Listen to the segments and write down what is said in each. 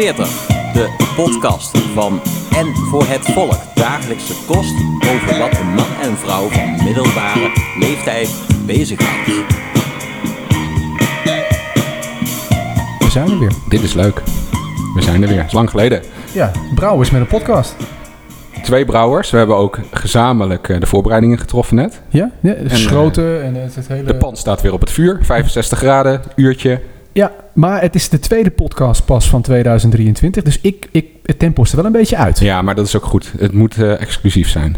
40, de podcast van En voor het Volk. Dagelijkse kost over wat een man en vrouw van middelbare leeftijd bezighoudt. We zijn er weer. Dit is leuk. We zijn er weer. Het is lang geleden. Ja, Brouwers met een podcast. Twee brouwers. We hebben ook gezamenlijk eh, de voorbereidingen getroffen net. Ja, ja de En, schroten en het, het hele... De pan staat weer op het vuur. 65 graden, uurtje. Ja, maar het is de tweede podcast pas van 2023. Dus ik, ik, het tempo is er wel een beetje uit. Ja, maar dat is ook goed. Het moet eh, exclusief zijn.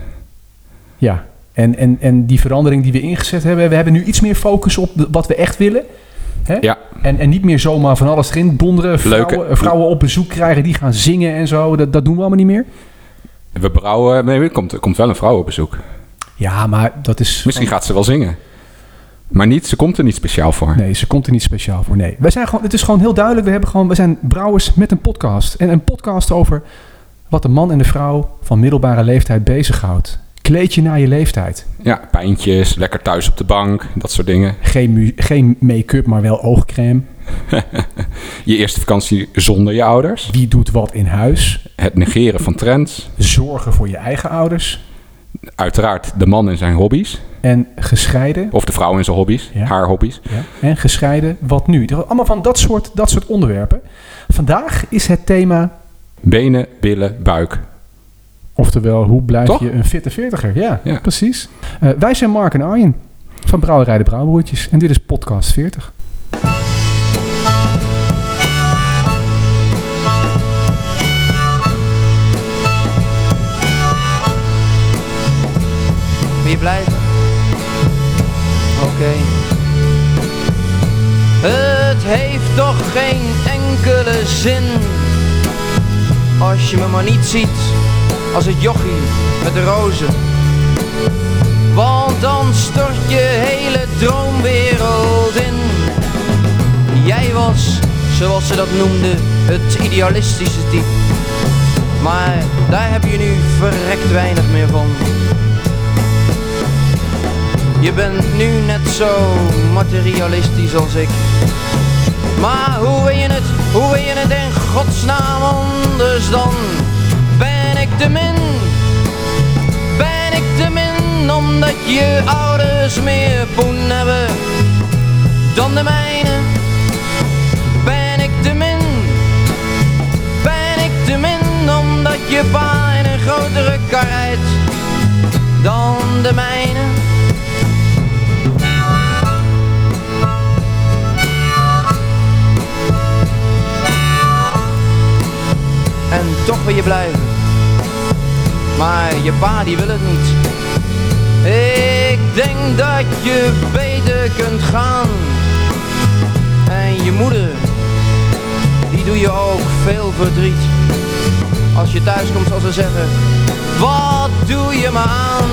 Ja, en, en, en die verandering die we ingezet hebben... We hebben nu iets meer focus op de- wat we echt willen. Hè? Ja. En, en niet meer zomaar van alles erin donderen. Vrouwen, Leuke- vrouwen op bezoek krijgen, die gaan zingen en zo. Dat, dat doen we allemaal niet meer. We brouwen... Nee, er komt, er komt wel een vrouw op bezoek. Ja, maar dat is... Misschien gaat ze wel zingen. Maar niet, ze komt er niet speciaal voor. Nee, ze komt er niet speciaal voor. Nee, wij zijn gewoon, het is gewoon heel duidelijk. We, hebben gewoon, we zijn brouwers met een podcast. En een podcast over wat de man en de vrouw van middelbare leeftijd bezighoudt. Kleed je naar je leeftijd. Ja, pijntjes, lekker thuis op de bank, dat soort dingen. Geen, geen make-up, maar wel oogcrème. Je eerste vakantie zonder je ouders. Wie doet wat in huis? Het negeren van trends. Zorgen voor je eigen ouders. Uiteraard de man en zijn hobby's. En gescheiden. Of de vrouw en zijn hobby's. Ja. Haar hobby's. Ja. En gescheiden, wat nu? Allemaal van dat soort, dat soort onderwerpen. Vandaag is het thema, Benen, billen, buik. oftewel, hoe blijf Toch? je een fitte veertiger? Ja, Ja. precies. Eh, wij zijn Mark en Arjen van Brouwerij de Brouwbroertjes. En dit is podcast 40. Je blijven? Oké. Het heeft toch geen enkele zin als je me maar niet ziet als het jochie met de rozen. Want dan stort je hele droomwereld in. Jij was, zoals ze dat noemden, het idealistische type. Maar daar heb je nu verrekt weinig meer van. Je bent nu net zo materialistisch als ik. Maar hoe wil je het, hoe wil je het in godsnaam anders dan? Ben ik te min? Ben ik te min omdat je ouders meer poen hebben dan de mijne? Ben ik te min? Ben ik te min omdat je pa in een grotere kar rijdt dan de mijne? En toch wil je blijven. Maar je pa die wil het niet. Ik denk dat je beter kunt gaan. En je moeder, die doe je ook veel verdriet. Als je thuis komt zal ze zeggen, wat doe je me aan?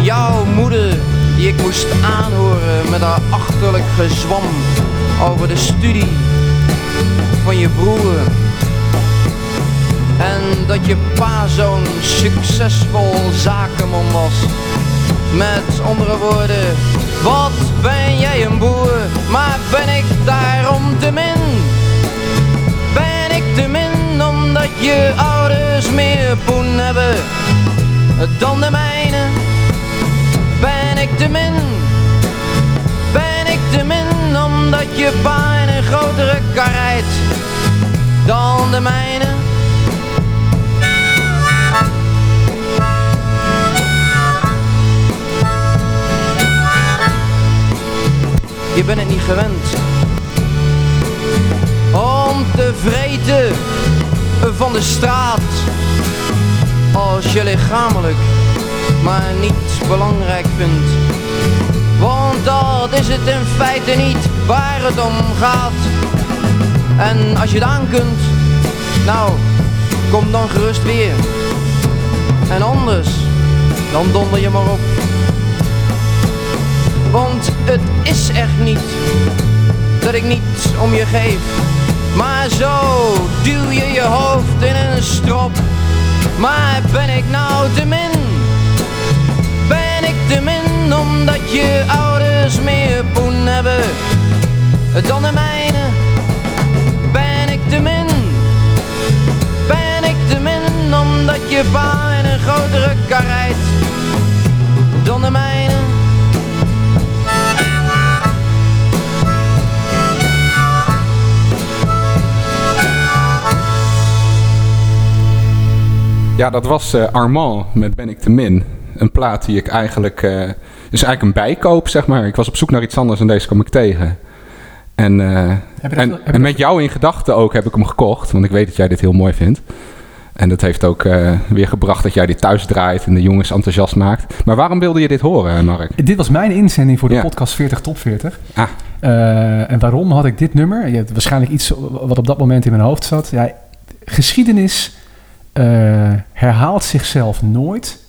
Jouw moeder, die ik moest aanhoren met haar achterlijk gezwam over de studie van je broer. En dat je pa zo'n succesvol zakenman was. Met andere woorden, wat ben jij een boer, maar ben ik daarom te min? Ben ik te min omdat je ouders meer poen hebben dan de mijne? Ben ik te min? Ben ik te min omdat je pa in een grotere kar rijdt dan de mijne? Je bent het niet gewend om te vreten van de straat als je lichamelijk maar niet belangrijk vindt. Want dat is het in feite niet waar het om gaat. En als je het aan kunt, nou, kom dan gerust weer. En anders, dan donder je maar op want het is echt niet dat ik niet om je geef. Maar zo duw je je hoofd in een strop. Maar ben ik nou te min? Ben ik te min omdat je ouders meer poen hebben dan de mijne? Ben ik te min? Ben ik te min omdat je pa in een grotere kar rijdt? Ja, dat was eh, Armand met Ben ik te min. Een plaat die ik eigenlijk... eh is eigenlijk een bijkoop, zeg maar. Ik was op zoek naar iets anders en deze kwam ik tegen. En, eh, dat- en, met jou in gedachten ook heb ik hem gekocht. Want ik weet dat jij dit heel mooi vindt. En dat heeft ook weer gebracht dat jij dit thuis draait en de jongens enthousiast maakt. Maar waarom wilde je dit horen, Mark? Dit was mijn inzending voor de Ja. podcast 40 Top 40. Ah. En waarom had ik dit nummer? Je hebt waarschijnlijk iets wat op dat moment in mijn hoofd zat. Ja, geschiedenis herhaalt zichzelf nooit,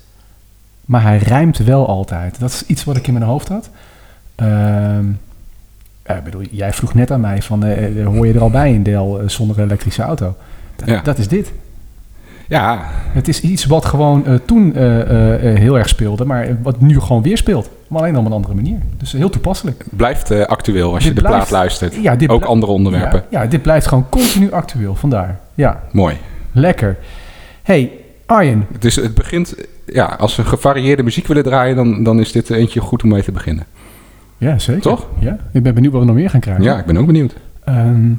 maar hij rijmt wel altijd. Dat is iets wat ik in mijn hoofd had. Ehm, ja, ik bedoel, jij vroeg net aan mij van, eh, eh, hoor je er al bij in Del eh, zonder elektrische auto? Dat, Ja. dat is dit. Ja, Het is iets wat gewoon eh, toen eh, eh, eh, heel erg speelde, maar wat nu gewoon weer speelt. Maar alleen op een andere manier. Dus heel toepasselijk. blijft eh, actueel als je de blijft- plaat luistert. Ja, dit ook andere onderwerpen. Ja, ja, dit blijft gewoon continu actueel. Vandaar. Ja, Mooi. lekker. Hey, Arjen. Het, is, het begint, ja, als we gevarieerde muziek willen draaien, dan, dan is dit eentje goed om mee te beginnen. Ja, zeker. Toch? Ja, ik ben benieuwd wat we nog meer gaan krijgen. Ja, ik ben ook benieuwd. Ehm,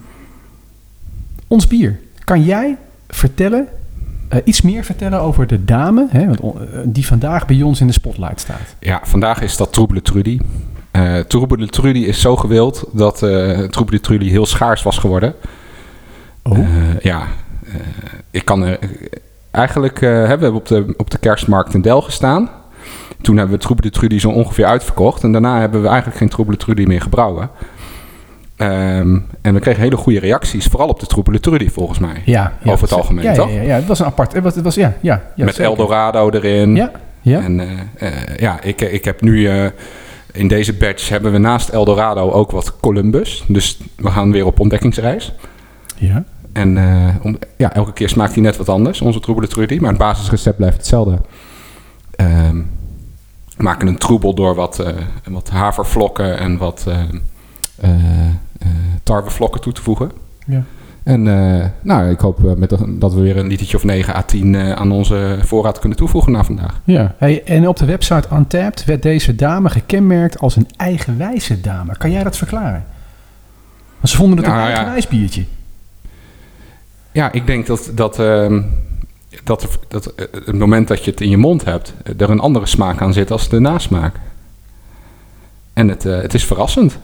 ons bier. Kan jij vertellen, eh, iets meer vertellen over de dame, hè, eh, die vandaag bij ons in de spotlight staat? Ja, vandaag is dat Troebele Trudy. Eh Troebele Trudy is zo gewild dat eh Troebele Trudy heel schaars was geworden. Oh. Ja, ik kan er... Eigenlijk eh, hebben we op de, op de kerstmarkt in Del gestaan. Toen hebben we Troebele Trudy zo ongeveer uitverkocht. En daarna hebben we eigenlijk geen Troebele Trudy meer gebrouwen. Ehm, en we kregen hele goede reacties, vooral op de Troebele Trudy volgens mij. ja, ja, over het algemeen, ja, toch? Ja, ja, ja, het was een apart. Het was, het was, ja, ja, ja, Met zeker. Eldorado erin. Ja, ja. En eh, eh, ja, ik, ik heb nu in deze batch hebben we naast Eldorado ook wat Columbus. Dus we gaan weer op ontdekkingsreis. ja. En eh, om, ja, elke keer smaakt hij net wat anders, onze troebele trudy. Maar het basisrecept blijft hetzelfde. Ehm, we maken een troebel door wat, eh, wat havervlokken en wat eh, tarwevlokken toe te voegen. Ja. En nou, ik hoop met de- dat we weer een litertje of 9 à 10 eh, aan onze voorraad kunnen toevoegen na vandaag. Ja, hey, en op de website Untapped werd deze dame gekenmerkt als een eigenwijze dame. Kan jij dat verklaren? Want ze vonden het Nou, een ja. eigenwijs biertje. Ja, ik denk dat, dat, ehm, dat, dat eh, het moment dat je het in je mond hebt, eh, er een andere smaak aan zit als de nasmaak. En het, eh, het is verrassend.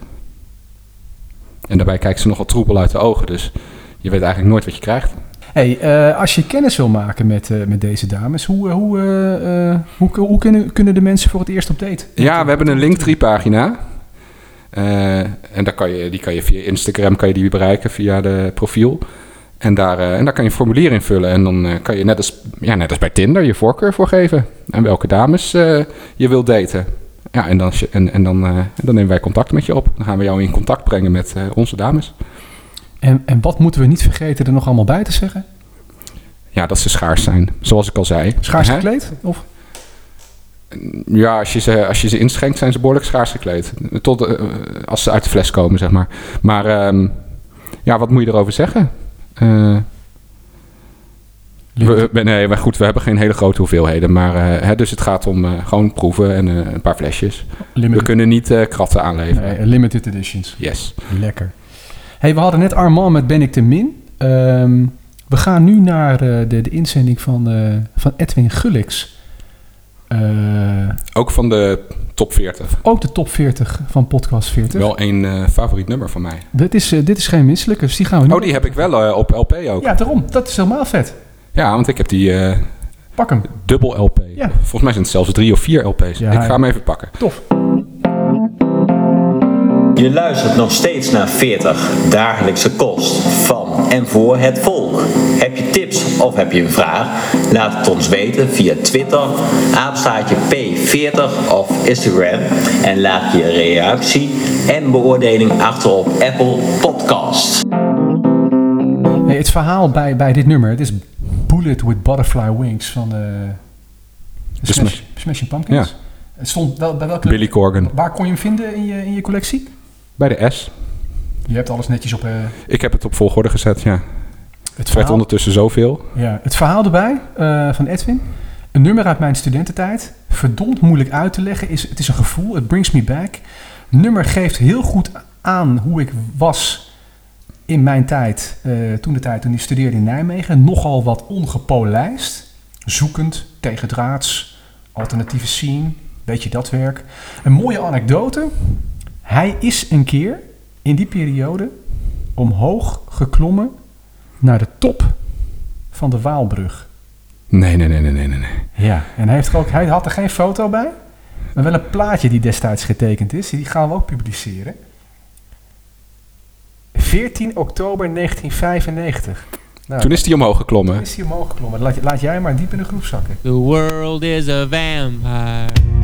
En daarbij kijkt ze nogal troebel uit de ogen, dus je weet eigenlijk nooit wat je krijgt. Hey, als je kennis wil maken met, met deze dames, hoe, hoe, hoe, hoe kunnen, kunnen de mensen voor het eerst op date? Ja, we hebben een Linktree pagina. En daar kan je, die kan je via Instagram kan je die bereiken, via de profiel. En daar, eh, en daar kan je een formulier invullen. En dan eh, kan je net als, ja, net als bij Tinder je voorkeur voor geven. En welke dames eh, je wilt daten. Ja, en, dan, en, en dan, dan nemen wij contact met je op. Dan gaan we jou in contact brengen met onze dames. En, en wat moeten we niet vergeten er nog allemaal bij te zeggen? Ja, dat ze schaars zijn, zoals ik al zei. Schaars Hè? gekleed? Of? Ja, als je, ze, als je ze inschenkt, zijn ze behoorlijk schaars gekleed. Tot als ze uit de fles komen, zeg maar. Maar ehm, ja, wat moet je erover zeggen? Eh, we, we- nee, maar goed, we hebben geen hele grote hoeveelheden. Maar, eh, hè, dus het gaat om eh, gewoon proeven en een paar flesjes. We kunnen niet kratten aanleveren. nee, limited editions. Yes. Lekker. Hey, we hadden net Armand met Ben ik te min. Ehm, we gaan nu naar de, de inzending van, van Edwin Gullix. Ook van de top 40. ook de top 40 van podcast 40. Wel een eh, favoriet nummer van mij. Dit, is, eh, dit is geen misselijke, dus die gaan we nu... Oh, die heb ik wel eh, op LP ook. Ja, Ja, daarom. Dat is helemaal vet. want ik heb die Pak hem. dubbel LP. Ja. Volgens mij zijn het zelfs drie of vier LP's. Ja, ik ja. ga hem even pakken. Tof. Je luistert nog steeds naar 40 dagelijkse kost van en voor het volk. Heb je tips of heb je een vraag? Laat het ons weten via Twitter, apenstaartje P40 of Instagram. En laat je reactie en beoordeling achter op Apple Podcast. Het verhaal bij, bij dit nummer, het is Bullet with Butterfly Wings van de, de Smash- Smashing Pumpkins. Het stond wel, bij welke... Billy Corgan. Waar kon je hem vinden in je, in je collectie? Bij de S. Je hebt alles netjes op... eh, Ik heb het op volgorde gezet, ja. Het werd verhaal, ondertussen zoveel. ja, het verhaal erbij eh, van Edwin. Een nummer uit mijn studententijd. Verdomd moeilijk uit te leggen. Is, het is een gevoel. It brings me back. Nummer geeft heel goed aan hoe ik was in mijn tijd. eh, toen de tijd toen ik studeerde in Nijmegen. Nogal wat ongepolijst. Zoekend, tegendraads, alternatieve scene. Beetje dat werk. Een mooie anekdote. Hij is een keer in die periode omhoog geklommen naar de top van de Waalbrug. Nee, nee, nee, nee, nee, nee. Ja, en hij, heeft ook, hij had er geen foto bij, maar wel een plaatje die destijds getekend is. Die gaan we ook publiceren. 14 oktober 1995. Nou, Toen is hij omhoog geklommen. toen is hij omhoog geklommen. Laat, laat jij maar diep in de groep zakken. The world is a vampire.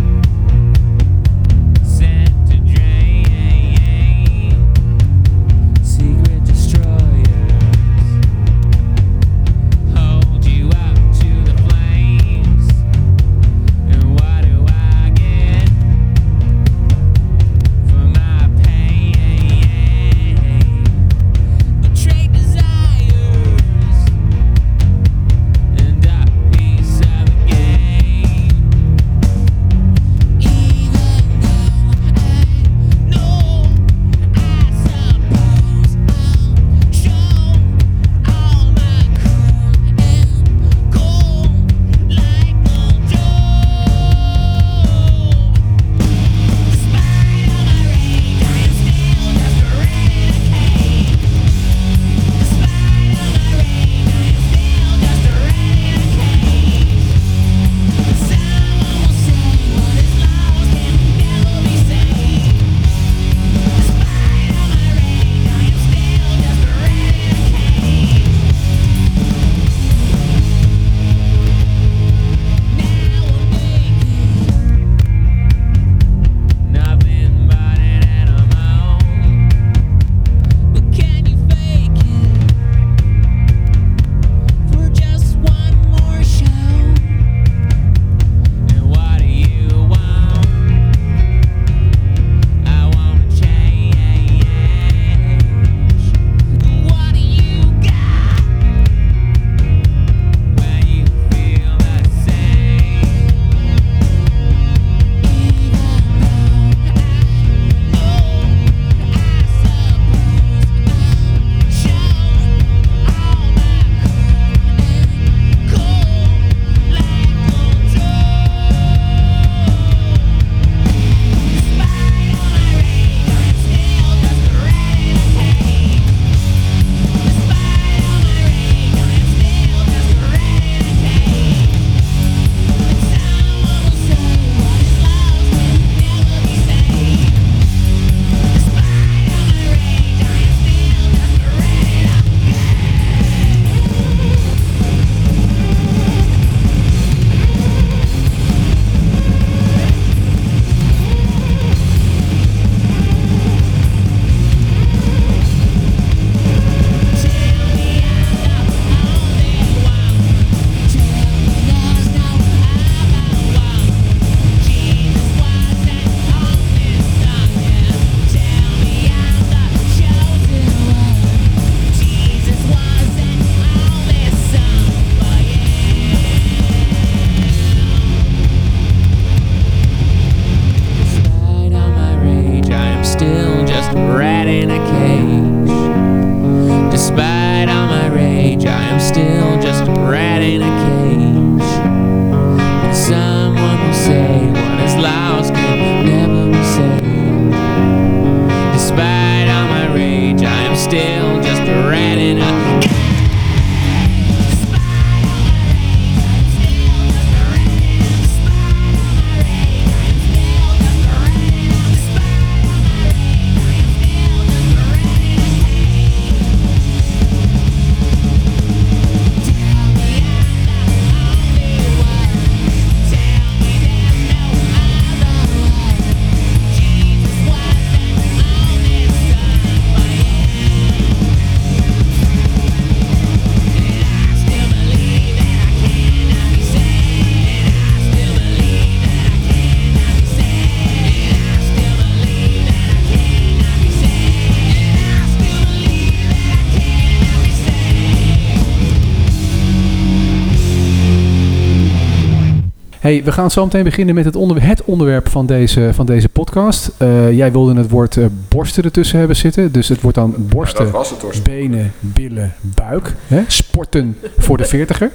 Hey, we gaan zo meteen beginnen met het, onder, het onderwerp van deze, van deze podcast. Eh, jij wilde het woord eh, borsten ertussen hebben zitten. Dus het wordt dan borsten, het benen, billen, buik. Hè? Sporten voor de veertiger.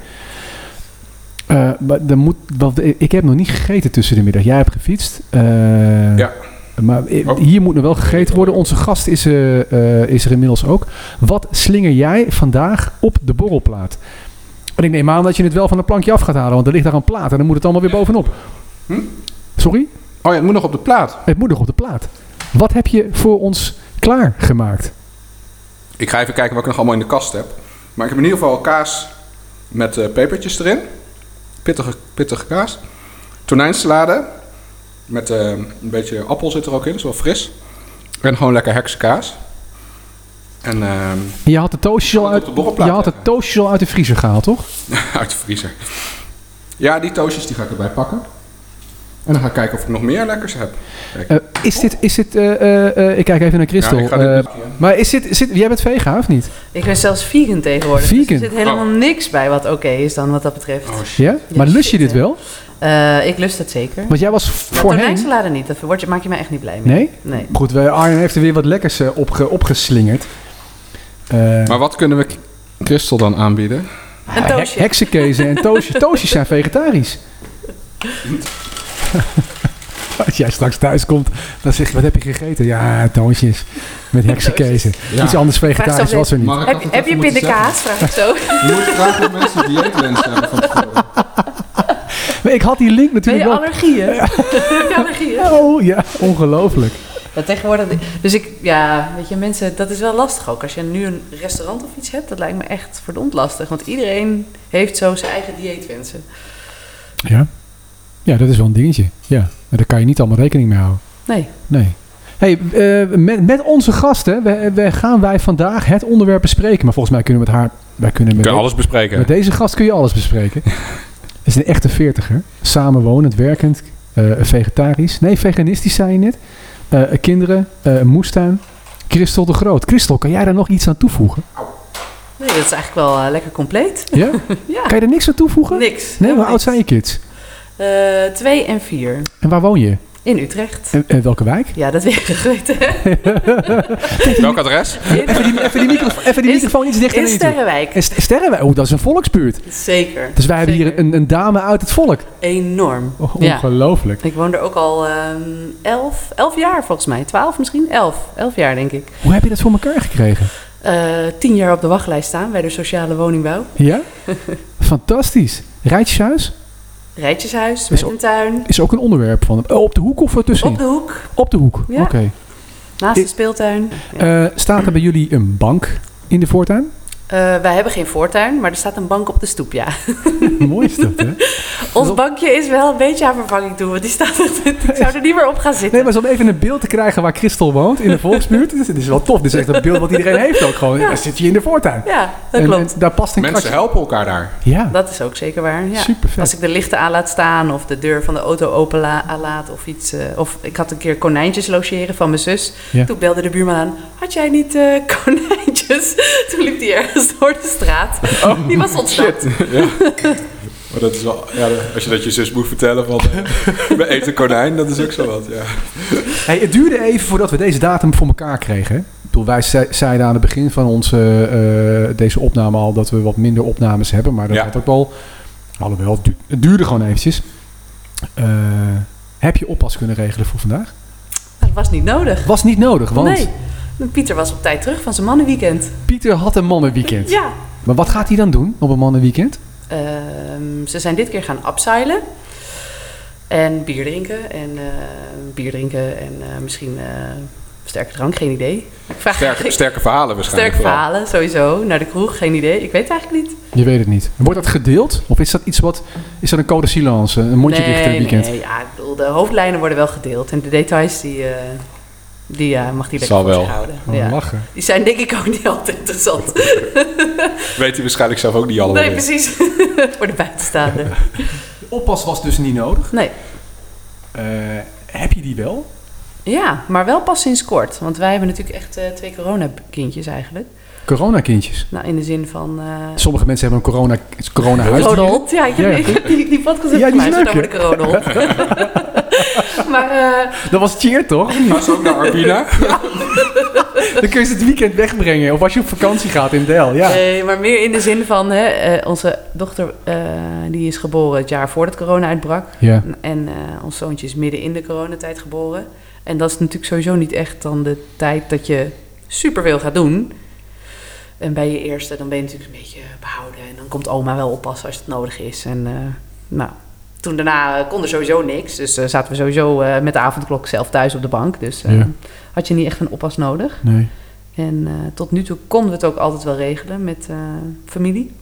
Eh, maar moet, want ik heb nog niet gegeten tussen de middag. Jij hebt gefietst. Ja. Maar Oh. hier moet nog wel gegeten worden. Onze gast is, is er inmiddels ook. Wat slinger jij vandaag op de borrelplaat? En ik neem aan dat je het wel van een plankje af gaat halen. Want er ligt daar een plaat en dan moet het allemaal weer bovenop. Hm? Sorry? Oh ja, het moet nog op de plaat. Het moet nog op de plaat. Wat heb je voor ons klaargemaakt? Ik ga even kijken wat ik nog allemaal in de kast heb. Maar ik heb in ieder geval kaas met eh, pepertjes erin. Pittige, pittige kaas. Tonijnsalade. Met eh, een beetje appel zit er ook in, dat is wel fris. En gewoon lekker heksenkaas. En ehm, Je had de toastjes al uit, de je had de toastjes al uit de vriezer gehaald, toch? uit de vriezer. Ja, die toastjes die ga ik erbij pakken. En dan ga ik kijken of ik nog meer lekkers heb. Eh, is dit, is dit eh, eh, ik kijk even naar Christel. Ja, ik ga dit Eh, maar is dit, zit, jij bent vega of niet? Ik ben zelfs vegan tegenwoordig. Vegan? Dus er zit helemaal niks bij wat oké is dan wat dat betreft. Oh, shit. Ja? Maar lust je dit wel? Eh, ik lust het zeker. Want jij was voorheen... niet. Dat word je, maak je mij echt niet blij mee. Nee? Nee. Goed, we- Arjen heeft er weer wat lekkers opge, opgeslingerd. Eh, Maar wat kunnen we Christel dan aanbieden? Een hek- toastje. heksenkezen en toastjes. Toastjes zijn vegetarisch. Als jij straks thuis komt, dan zeg je, wat heb je gegeten? Ja, toastjes met heksenkezen. Ja. Iets anders vegetarisch was er niet. Heb, je pindakaas? Vraag ik zo. Je moet graag dat mensen dieetwens hebben van tevoren. Maar ik had die link Ben je natuurlijk wel... allergieën? Heb je allergieën? Oh ja, ongelooflijk. Ja, tegenwoordig. Dus ik, ja, weet je, mensen, dat is wel lastig ook. Als je nu een restaurant of iets hebt, dat lijkt me echt verdomd lastig. Want iedereen heeft zo zijn eigen dieetwensen. Ja. ja, dat is wel een dingetje. Ja, maar daar kan je niet allemaal rekening mee houden. Nee. Nee. Hey, eh, met, met onze gasten we, we gaan wij vandaag het onderwerp bespreken. Maar volgens mij kunnen we met haar... Wij kunnen met, kunnen alles bespreken. met deze gast kun je alles bespreken. Het is een echte veertiger. Samenwonend, werkend, eh, vegetarisch. Nee, veganistisch zei je net. Eh, kinderen, een moestuin. Christel de Groot. Christel, kan jij daar nog iets aan toevoegen? Nee, dat is eigenlijk wel eh, lekker compleet. Ja? Ja. Kan je er niks aan toevoegen? Niks. Nee, hoe oud zijn je kids? Twee en vier. En waar woon je? In Utrecht. En, en welke wijk? Ja, dat weet je geweten. Welk adres? Even die, even die, micro- even die In- microfoon iets dichter In naar je toe. Sterrenwijk. En St- Sterrenwijk, oh, dat is een volksbuurt. Zeker. Dus wij hebben hier een, een dame uit het volk. Enorm. Oh, Ja. ongelooflijk. Ik woon er ook al ehm, elf, elf jaar volgens mij. Twaalf misschien? Elf. Elf jaar denk ik. Hoe heb je dat voor elkaar gekregen? Eh, tien jaar op de wachtlijst staan bij de sociale woningbouw. Ja? Fantastisch. Rijtjeshuis Rijtjeshuis, Is met ook- een tuin. is ook een onderwerp van... Oh, op de hoek of ertussenin? Op de hoek, Op de hoek, Ja. oké. naast de speeltuin. Ja. Eh, staat er bij jullie een bank in de voortuin? Eh, wij hebben geen voortuin, maar er staat een bank op de stoep, ja. Mooi is dat, hè? Ons bankje is wel een beetje aan vervanging toe, want die staat ik zou er niet meer op gaan zitten. Nee, maar zo om even een beeld te krijgen waar Christel woont, in de volksbuurt. Dit is, wel tof. Dit is echt een beeld wat iedereen heeft ook gewoon. Ja. Daar zit je in de voortuin. Ja, dat En, klopt. en daar past een Mensen kratje. helpen elkaar daar. Ja, Dat is ook zeker waar. Ja. super vet. Als ik de lichten aan laat staan of de deur van de auto open la- laat of iets. eh, of ik had een keer konijntjes logeren van mijn zus. Ja. Toen belde de buurman aan. Had jij niet eh, konijntjes? Toen liep hij ergens door de straat. Oh, Die was ontsnapt. Ja. Maar dat is wel, ja, als je dat je zus moet vertellen van eh, we eten konijn, dat is ook zo wat. Ja. Hey, het duurde even voordat we deze datum voor elkaar kregen. hè? Bedoel, wij ze- zeiden aan het begin van onze, eh, deze opname al dat we wat minder opnames hebben. Maar dat Ja. had ook wel... Alhoewel, het du- het duurde gewoon eventjes. Eh, heb je oppas kunnen regelen voor vandaag? Dat was niet nodig. Was niet nodig, want Nee. Pieter was op tijd terug van zijn mannenweekend. Pieter had een mannenweekend. Ja. Maar wat gaat hij dan doen op een mannenweekend? Ehm, ze zijn dit keer gaan upseilen. En bier drinken. En eh, bier drinken en eh, misschien eh, sterke drank, geen idee. Vraag Sterke, sterke verhalen waarschijnlijk. Sterk vooral. verhalen, sowieso. Naar de kroeg, geen idee. Ik weet het eigenlijk niet. Je weet het niet. Wordt dat gedeeld? Of is dat iets wat... Is dat een code silence? Een mondje nee, dicht eh, weekend? Nee, ja, de hoofdlijnen worden wel gedeeld. En de details, die, eh, die eh, mag die lekker Zal wel. houden. Oh, ja. lachen. Die zijn denk ik ook niet altijd interessant. Weet hij waarschijnlijk zelf ook niet allemaal. nee, precies. voor de buitenstaanden. Oppas was dus niet nodig. Nee. Eh, heb je die wel? Ja, maar wel pas sinds kort. Want wij hebben natuurlijk echt eh, twee coronakindjes eigenlijk. Coronakindjes. Nou, in de zin van... eh Sommige mensen hebben een corona, corona Rode huisdier. hond. Ja, ik heb Ja. die, die, die podcast Ja, die leuk, over de coronahond. maar eh, Dat was cheer toch? Was ook naar Arbina. Dan kun je ze het weekend wegbrengen. Of als je op vakantie gaat in Del. Ja. Nee, maar meer in de zin van, hè, eh, onze dochter eh, die is geboren het jaar voordat corona uitbrak. Ja. En eh, ons zoontje is midden in de coronatijd geboren. En dat is natuurlijk sowieso niet echt dan de tijd dat je superveel gaat doen. En bij je eerste, dan ben je natuurlijk een beetje behouden. En dan komt oma wel oppassen als het nodig is. En eh, nou, toen daarna eh, kon er sowieso niks. Dus eh, zaten we sowieso eh, met de avondklok zelf thuis op de bank. Dus eh, Ja. had je niet echt een oppas nodig. Nee. En eh, tot nu toe konden we het ook altijd wel regelen met eh, familie.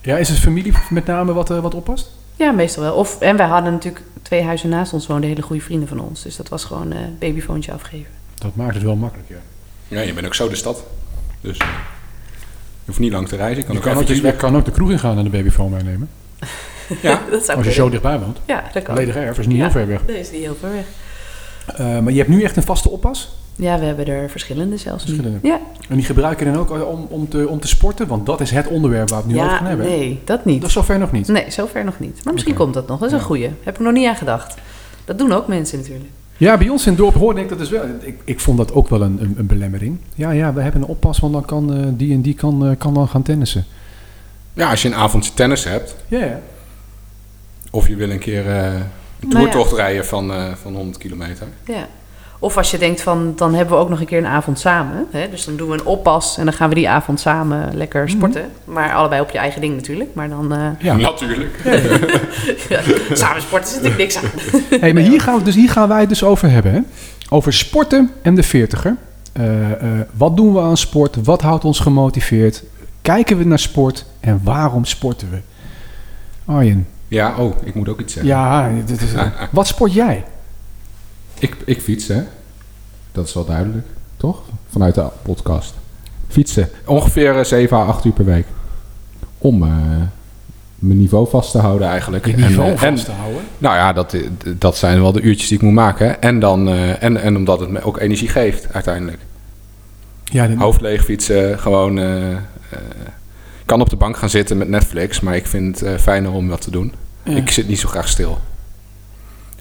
Ja, is het familie met name wat, wat oppast? Ja, meestal wel. Of, en wij hadden natuurlijk twee huizen naast ons woonden hele goede vrienden van ons. Dus dat was gewoon eh babyfoontje afgeven. Dat maakt het wel makkelijk, ja. Ja, je bent ook zo de stad. Dus hoeft niet lang te reizen. Je kan Je ook kan ook, eventjes je weg. kan ook de kroeg ingaan en de babyfoon meenemen. Ja, dat zou Als je zo dichtbij woont. Ja, dat kan. Ledig erf is niet Ja. heel ver weg. Dat is niet heel ver weg. Eh, maar je hebt nu echt een vaste oppas? Ja, we hebben er verschillende zelfs. Verschillende. Ja, En die gebruik je dan ook om, om, te, om te sporten? Want dat is het onderwerp waar we het nu over ja gaan hebben. nee, dat niet. Dat is zover nog niet. Nee, zover nog niet. Maar misschien komt dat nog. Dat is een goeie. Heb ik nog niet aan gedacht. Dat doen ook mensen natuurlijk. Ja, bij ons in het dorp hoorde ik dat dus wel. Ik, ik vond dat ook wel een, een, een belemmering. Ja, ja, we hebben een oppas, want dan kan eh, die en die kan, eh, kan dan gaan tennissen. ja, als je een avondje tennis hebt. Ja, ja. Of je wil een keer eh, een ja. toertocht rijden van, eh, van 100 kilometer. Ja. Of als je denkt van, dan hebben we ook nog een keer een avond samen. Hè? Dus dan doen we een oppas en dan gaan we die avond samen lekker sporten. Maar allebei op je eigen ding natuurlijk. Maar dan eh, ja. Natuurlijk. ja, samen sporten zit ik niks aan. Hey, maar hier gaan, we, dus hier gaan wij het dus over hebben. Hè? Over sporten en de veertiger. Eh, eh, wat doen we aan sport? Wat houdt ons gemotiveerd? Kijken we naar sport? En waarom sporten we? Arjen, Ja, oh, ik moet ook iets zeggen. ja, dit is, wat sport jij? Ik, ik fiets, hè. Dat is wel duidelijk, toch? Vanuit de podcast. Fietsen. Ongeveer eh, 7 à 8 uur per week. Om eh, mijn niveau vast te houden eigenlijk. Je niveau eh, vast en, te houden. nou ja, dat, dat zijn wel de uurtjes die ik moet maken. hè. En, dan, eh, en, en omdat het me ook energie geeft, uiteindelijk. Ja, Hoofd leeg fietsen, gewoon... eh, eh, ik kan op de bank gaan zitten met Netflix, maar ik vind het eh, fijner om wat te doen. Ja. Ik zit niet zo graag stil.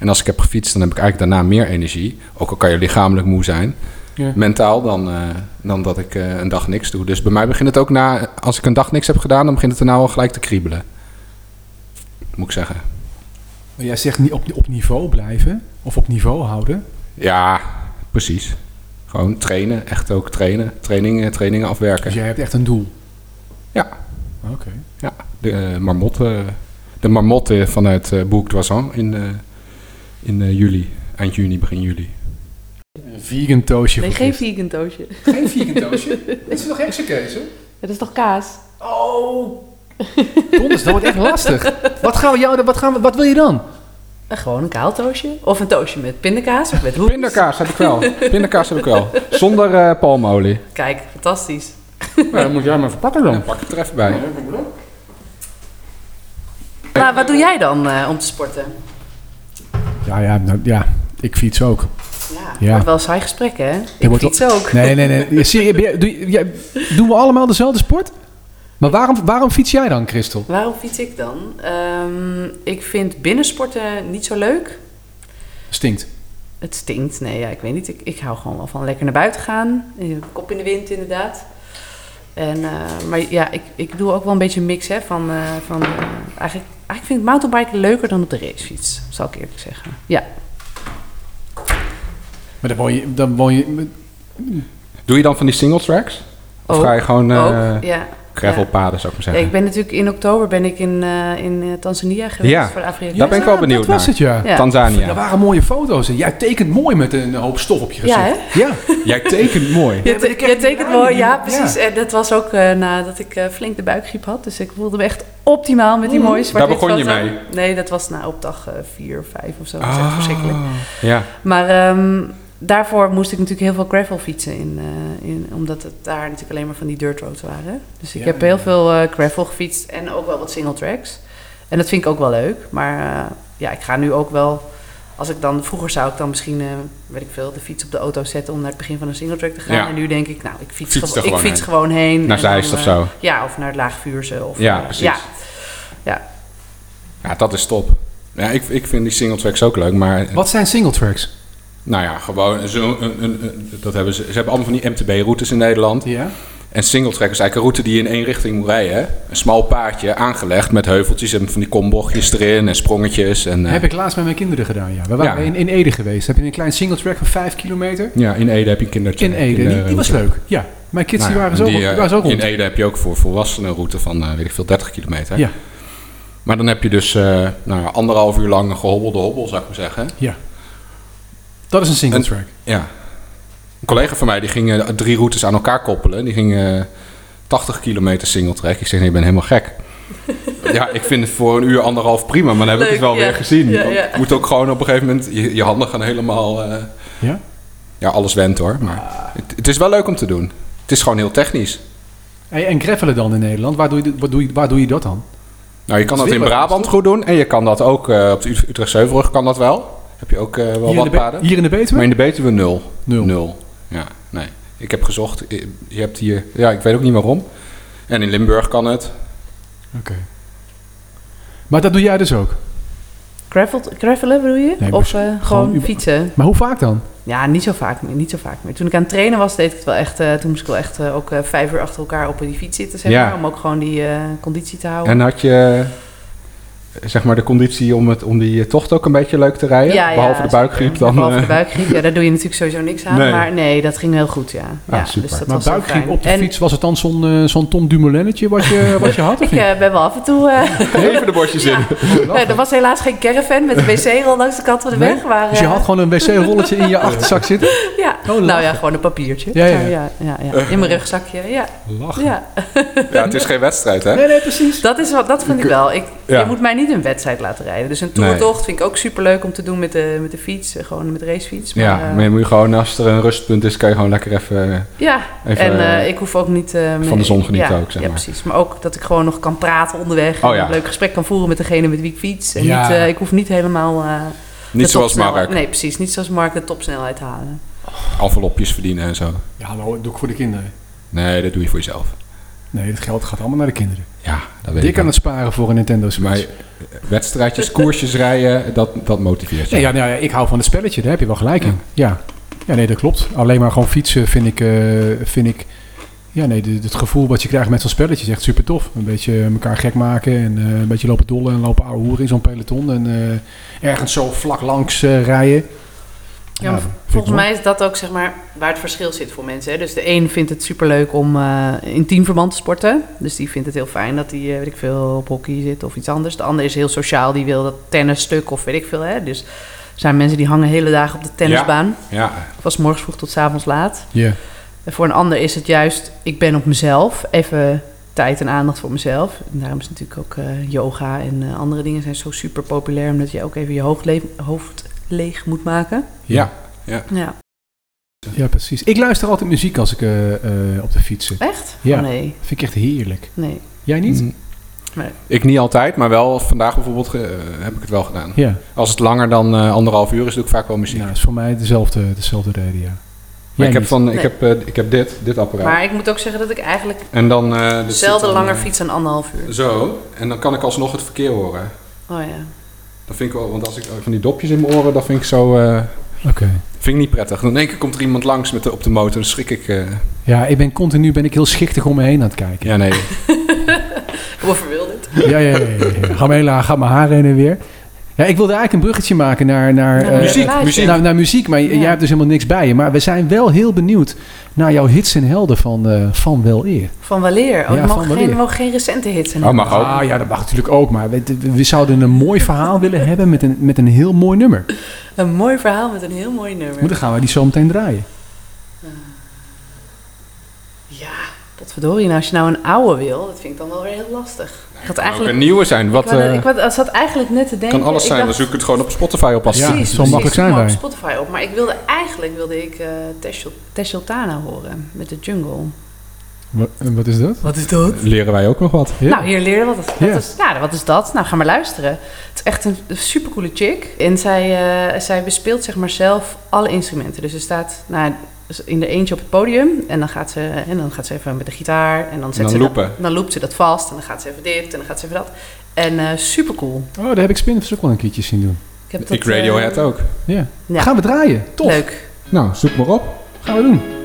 En als ik heb gefietst, dan heb ik eigenlijk daarna meer energie. Ook al kan je lichamelijk moe zijn. Ja. Mentaal dan, eh, dan dat ik eh, een dag niks doe. Dus bij mij begint het ook na... Als ik een dag niks heb gedaan, dan begint het er nou al gelijk te kriebelen. Moet ik zeggen. Maar jij zegt niet op, op niveau blijven of op niveau houden. Ja, precies. Gewoon trainen. Echt ook trainen. Trainingen, trainingen afwerken. Dus jij hebt echt een doel. Ja. Oké. Ja, de eh, marmotte, de marmotte vanuit uh, Boek in, eh, in eh, juli. Eind juni, begin juli. Een vegan toastje. Nee, geen vegan toastje. geen vegan toastje. Dit is toch heksenkees, hè? Dat is toch kaas? Oh. Donders, dat wordt echt lastig. Wat, gaan we jou, wat, gaan we, wat wil je dan? Eh, gewoon een kaal toastje. Of een toastje met pindakaas of met hoek. Pindakaas heb ik wel. Pindakaas heb ik wel. Zonder eh, palmolie. Kijk, fantastisch. Nou, dan moet jij maar verpakken dan. Dan pak ik het er even bij. Maar wat doe jij dan eh, om te sporten? Ja, ja, nou, ja, ik fiets ook. Ja, Ja. wel saai gesprek, hè? Ik wordt fiets ook. Nee, nee, nee. Jij- doe, doen we allemaal dezelfde sport? Maar waarom, waarom fiets jij dan, Christel? Waarom fiets ik dan? Ehm, ik vind binnensporten niet zo leuk. Stinkt. Het stinkt. Nee, ja, ik weet niet. Ik, ik hou gewoon wel van lekker naar buiten gaan. Kop in de wind, inderdaad. En, eh, maar ja, ik, ik doe ook wel een beetje een mix hè, van... eh, van eh, eigenlijk, eigenlijk vind ik mountainbiken leuker dan op de racefiets. Zal ik eerlijk zeggen. Ja. Maar dan woon je... Dan woon je Doe je dan van die single tracks? Of Ook. ga je gewoon eh ook, ja. Gravelpaden, zou ik maar Ja, zeggen? ik ben natuurlijk in oktober ben ik in, eh, in eh, Tanzania geweest Ja. voor de Afrika Daar ben ik wel benieuwd Dat was naar. het, ja. Ja. Tanzania. Dat waren mooie foto's. En jij tekent mooi met een hoop stof op je Ja, gezicht. Ja, Jij tekent mooi. Je, Ja, te- tekent mooi, ja, ja. precies. En dat was ook eh, nadat ik eh, flink de buikgriep had. Dus ik voelde me echt optimaal met die mooie zwart Daar begon je mee? Nee, dat was nou op dag eh, vier of vijf of zo. Dat is echt Ah. verschrikkelijk. Ja. Maar ehm, daarvoor moest ik natuurlijk heel veel gravel fietsen. In, eh, in, omdat het daar natuurlijk alleen maar van die dirt roads waren. Dus ik Ja, heb ja. heel veel eh, gravel gefietst en ook wel wat single tracks. En dat vind ik ook wel leuk. Maar eh, ja, ik ga nu ook wel als ik dan, vroeger zou ik dan misschien, eh, weet ik veel, de fiets op de auto zetten om naar het begin van een singletrack te gaan. Ja. En nu denk ik, nou, ik fiets, Fiets gewo- er ik gewoon fiets heen. gewoon heen. Naar Zeist of zo. Ja, of naar het Laagvuurse. Of, Ja, precies. Ja, ja. Ja, dat is top. Ja, ik, ik vind die single tracks ook leuk, maar Wat zijn single tracks? Nou ja, gewoon zo, een, een, een- dat hebben ze. Ze hebben allemaal van die MTB-routes in Nederland. Ja. En single track is eigenlijk een route die je in één richting moet rijden. hè. Een smal paadje aangelegd met heuveltjes en van die kombochtjes erin en sprongetjes. En, eh, Heb ik laatst met mijn kinderen gedaan, ja. We waren Ja. in, in Ede geweest. Heb je een klein single track van 5 kilometer? Ja, in Ede heb je een kindertje. In Ede. Die, die was leuk. Ja. Mijn kids Nou die ja, waren, zo, die, eh, waren zo rond. In Ede heb je ook voor volwassenen een route van, eh, weet ik veel, 30 kilometer. Ja. Maar dan heb je dus eh, nou, ja, anderhalf uur lang een gehobbelde hobbel, zou ik maar zeggen. Ja. Dat is een single track. Ja. Een collega van mij die ging eh, drie routes aan elkaar koppelen. Die ging eh 80 kilometer single track. Ik zeg, nee, je bent helemaal gek. ja, ik vind het voor een uur, anderhalf prima, maar dan heb ik het wel ja. weer gezien. Ja, Want ja. Je moet ook gewoon op een gegeven moment, je, je handen gaan helemaal... eh, Ja? ja, alles went hoor. Maar het, het is wel leuk om te doen. Het is gewoon heel technisch. Hey, en gravelen dan in Nederland, waar doe je, wat doe je, waar doe je dat dan? Nou, je kan Dat in Brabant goed doen. En je kan dat ook eh, op de Ut- Utrechtse Heuvelrug kan dat wel. Heb je ook eh, wel Hier in, wat de Be- paden. hier in de Betuwe? Maar in de Betuwe nul. Nul. Nul. Ja, nee. Ik heb gezocht. Je hebt hier... Ja, ik weet ook niet waarom. En in Limburg kan het. Oké. Maar dat doe jij dus ook? Gravel, gravelen bedoel je? Nee, of eh, gewoon fietsen? Maar hoe vaak dan? Ja, niet zo vaak meer. Niet zo vaak meer. Toen ik aan het trainen was, deed ik het wel echt. eh, toen moest ik wel echt ook eh, vijf uur achter elkaar op die fiets zitten, zeg Ja. maar. Om ook gewoon die eh, conditie te houden. En had je... Zeg maar de conditie om, het, om die tocht ook een beetje leuk te rijden? Ja, ja, Behalve de buikgriep dan? Behalve de eh, buikgriep, ja, daar doe je natuurlijk sowieso niks aan. Nee. Maar nee, dat ging heel goed, ja. Ah, ja super. Dus dat maar was buikgriep op de En fiets, was het dan zo'n eh, zo'n Tom Dumoulinnetje wat je, wat je had? Of Ik niet? eh, ben wel af en toe... eh, Even de bosjes in. nee, er was helaas geen caravan met een wc-rol langs de kant van de Nee? weg. Maar, Dus je eh, had gewoon een wc-rolletje in je achterzak zitten? Ja, Oh, nou ja, gewoon een papiertje. Ja, ja. ja, ja, ja. In mijn rugzakje, ja. Lachen. ja. Ja, het is geen wedstrijd, hè? Nee, nee, precies. Dat, is wat, dat vind ik wel. Ik, Ja. Je moet mij niet een wedstrijd laten rijden. Dus een toertocht vind ik ook superleuk om te doen met de, met de fiets. eh, Gewoon met de racefiets. Maar, Ja, eh, maar je moet je gewoon, als er een rustpunt is, kan je gewoon lekker even... ja. Even, en eh, ik hoef ook niet... eh, van de zon genieten ja, ook, zeg Ja, maar. precies. Maar ook dat ik gewoon nog kan praten onderweg. Oh, en ja. een leuk gesprek kan voeren met degene met wie ik fiets. En Ja. niet, eh, ik hoef niet helemaal... eh, Niet zoals Mark, Nee, precies. Niet zoals Mark de topsnelheid halen. envelopjes verdienen en zo. Ja, hallo, dat doe ik voor de kinderen. Nee, dat doe je voor jezelf. Nee, het geld gaat allemaal naar de kinderen. Ja, dat weet Dik ik aan wel. het sparen voor een Nintendo Switch. Maar wedstrijdjes, koersjes rijden, dat, dat motiveert je. Ja, nou ja, ik hou van het spelletje, daar heb je wel gelijk in. Ja. ja, nee, dat klopt. Alleen maar gewoon fietsen vind ik... eh, vind ik ja, nee, de- het gevoel wat je krijgt met zo'n spelletje is echt super tof. Een beetje elkaar gek maken en eh, een beetje lopen dollen en lopen ouwe hoeren in zo'n peloton. En eh, ergens zo vlak langs rijden. Ja, volgens mij is dat ook zeg maar waar het verschil zit voor mensen. Hè? Dus de een vindt het superleuk om eh, in teamverband te sporten. Dus die vindt het heel fijn dat hij, eh, weet ik veel, op hockey zit of iets anders. De ander is heel sociaal, die wil dat tennisstuk of weet ik veel. Hè? Dus er zijn mensen die hangen hele dagen op de tennisbaan. Ja, Van 's morgens vroeg tot 's avonds laat. Ja. En voor een ander is het juist, ik ben op mezelf. Even tijd en aandacht voor mezelf. En daarom is natuurlijk ook eh, yoga en andere dingen zijn zo super populair. Omdat je ook even je hoofd leeg moet maken. ja. Ja, ja, precies. Ik luister altijd muziek als ik eh, eh, op de fiets zit. echt? Ja. Oh, nee, vind ik echt heerlijk. nee. Jij niet? Mm. Nee. Ik niet altijd, maar wel vandaag bijvoorbeeld eh, heb ik het wel gedaan. Ja. Als het langer dan eh, anderhalf uur is, doe ik vaak wel muziek. Nou, dat is voor mij dezelfde, dezelfde reden, ja. maar ik heb, van, ik, heb, ik heb dit, dit apparaat. Maar ik moet ook zeggen dat ik eigenlijk en dan... eh, zelden langer fiets dan anderhalf uur. Zo, en dan kan ik alsnog het verkeer horen. Oh ja. Dat vind ik wel, want als ik van die dopjes in mijn oren, dat vind ik zo... eh, Oké. vind ik niet prettig. Dan in één keer komt er iemand langs met de, op de motor, dan schrik ik... eh, Ja, ik ben continu ben ik heel schichtig om me heen aan het kijken. ja, nee. Hoe verwilderd. Ja, ja, ja. ja, ja. Ga, me hela, gaat mijn haar heen en weer. Ja, ik wilde eigenlijk een bruggetje maken naar, naar, Naar eh, muziek, plaatje. muziek. naar, naar muziek. Maar Ja. jij hebt dus helemaal niks bij je. Maar we zijn wel heel benieuwd naar jouw hits en helden van, eh, van Wel Eer. Van Waleer. Oh, Ja, geen, weleer. mogen geen recente hits zijn. Oh, mag ook. Ah ja, dat mag natuurlijk ook. Maar we, we zouden een mooi verhaal willen hebben met een, met een heel mooi nummer. Een mooi verhaal met een heel mooi nummer. Maar dan gaan we die zo meteen draaien. Ja, wat verdorie. Nou, als je nou een oude wil, dat vind ik dan wel weer heel lastig. Ik had Ook eigenlijk... een nieuwe zijn. Wat, ik, eh, ik wou- zat eigenlijk net te denken... kan alles ik zijn, dan zoek ik het gewoon op Spotify op als Ja, Precies, zo makkelijk zijn wij. op Spotify op. Maar ik wilde eigenlijk wilde ik eh Tesh Sultana horen met de jungle. Wat, wat is dat? Wat is dat? Leren wij ook nog wat. Ja. Nou, hier leren wat, het, wat, Ja. is, ja, wat is dat? Nou, ga maar luisteren. Het is echt een, een supercoole chick. En zij, eh, zij bespeelt zeg maar zelf alle instrumenten. Dus ze staat nou, in de eentje op het podium. En dan gaat ze, en dan gaat ze even met de gitaar. En dan, zet dan ze loopen. Dat, dan loopt ze dat vast. En dan gaat ze even dit. En dan gaat ze even dat. En eh supercool. Oh, daar heb ik Spinners ook wel een keertje zien doen. Ik, heb dat, Ik Radiohead eh, ook. Ja. Ja. Gaan we draaien. Tof. Leuk. Nou, zoek maar op. Gaan we doen.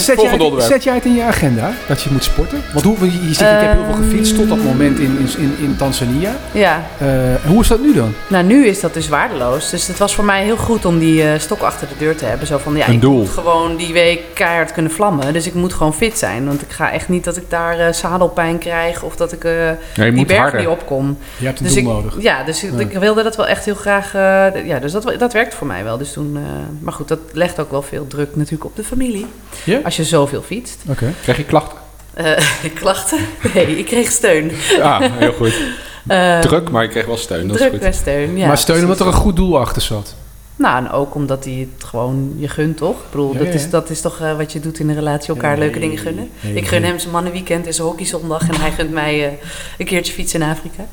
Zet, jij, onderwerp. zet jij het in je agenda dat je moet sporten? Want hoe, je, je zegt, ik heb heel veel gefietst tot dat moment in, in, in, in Tanzania. Ja, Eh, hoe is dat nu dan? nou nu is dat dus waardeloos. Dus het was voor mij heel goed om die eh, stok achter de deur te hebben. Zo van, ja, Een ik doel. moet gewoon die week keihard kunnen vlammen. Dus ik moet gewoon fit zijn. Want ik ga echt niet dat ik daar eh, zadelpijn krijg of dat ik eh, Ja, die berg harder. niet opkom. Je hebt een Dus doel ik, nodig. Ja, dus ik, Ja. ik wilde dat wel echt heel graag. eh, ja, dus dat, dat werkt voor mij wel. Dus toen, eh, maar goed, dat legt ook wel veel druk natuurlijk op de familie. Ja? Als je zoveel fietst. Oké. Krijg je klachten? Eh, klachten? Nee, ik kreeg steun. Ja, heel goed. Eh, Druk, maar je kreeg wel steun. Dat is druk goed. en steun. Ja, maar steun omdat er een goed doel achter zat. Nou, en ook omdat hij het gewoon je gunt, toch? Ik bedoel, Ja, dat, ja, Is, dat is toch eh, wat je doet in een relatie, elkaar Nee, leuke dingen gunnen. nee, ik gun nee. hem zijn mannenweekend en zijn hockeyzondag en hij gunt mij eh, een keertje fietsen in Afrika.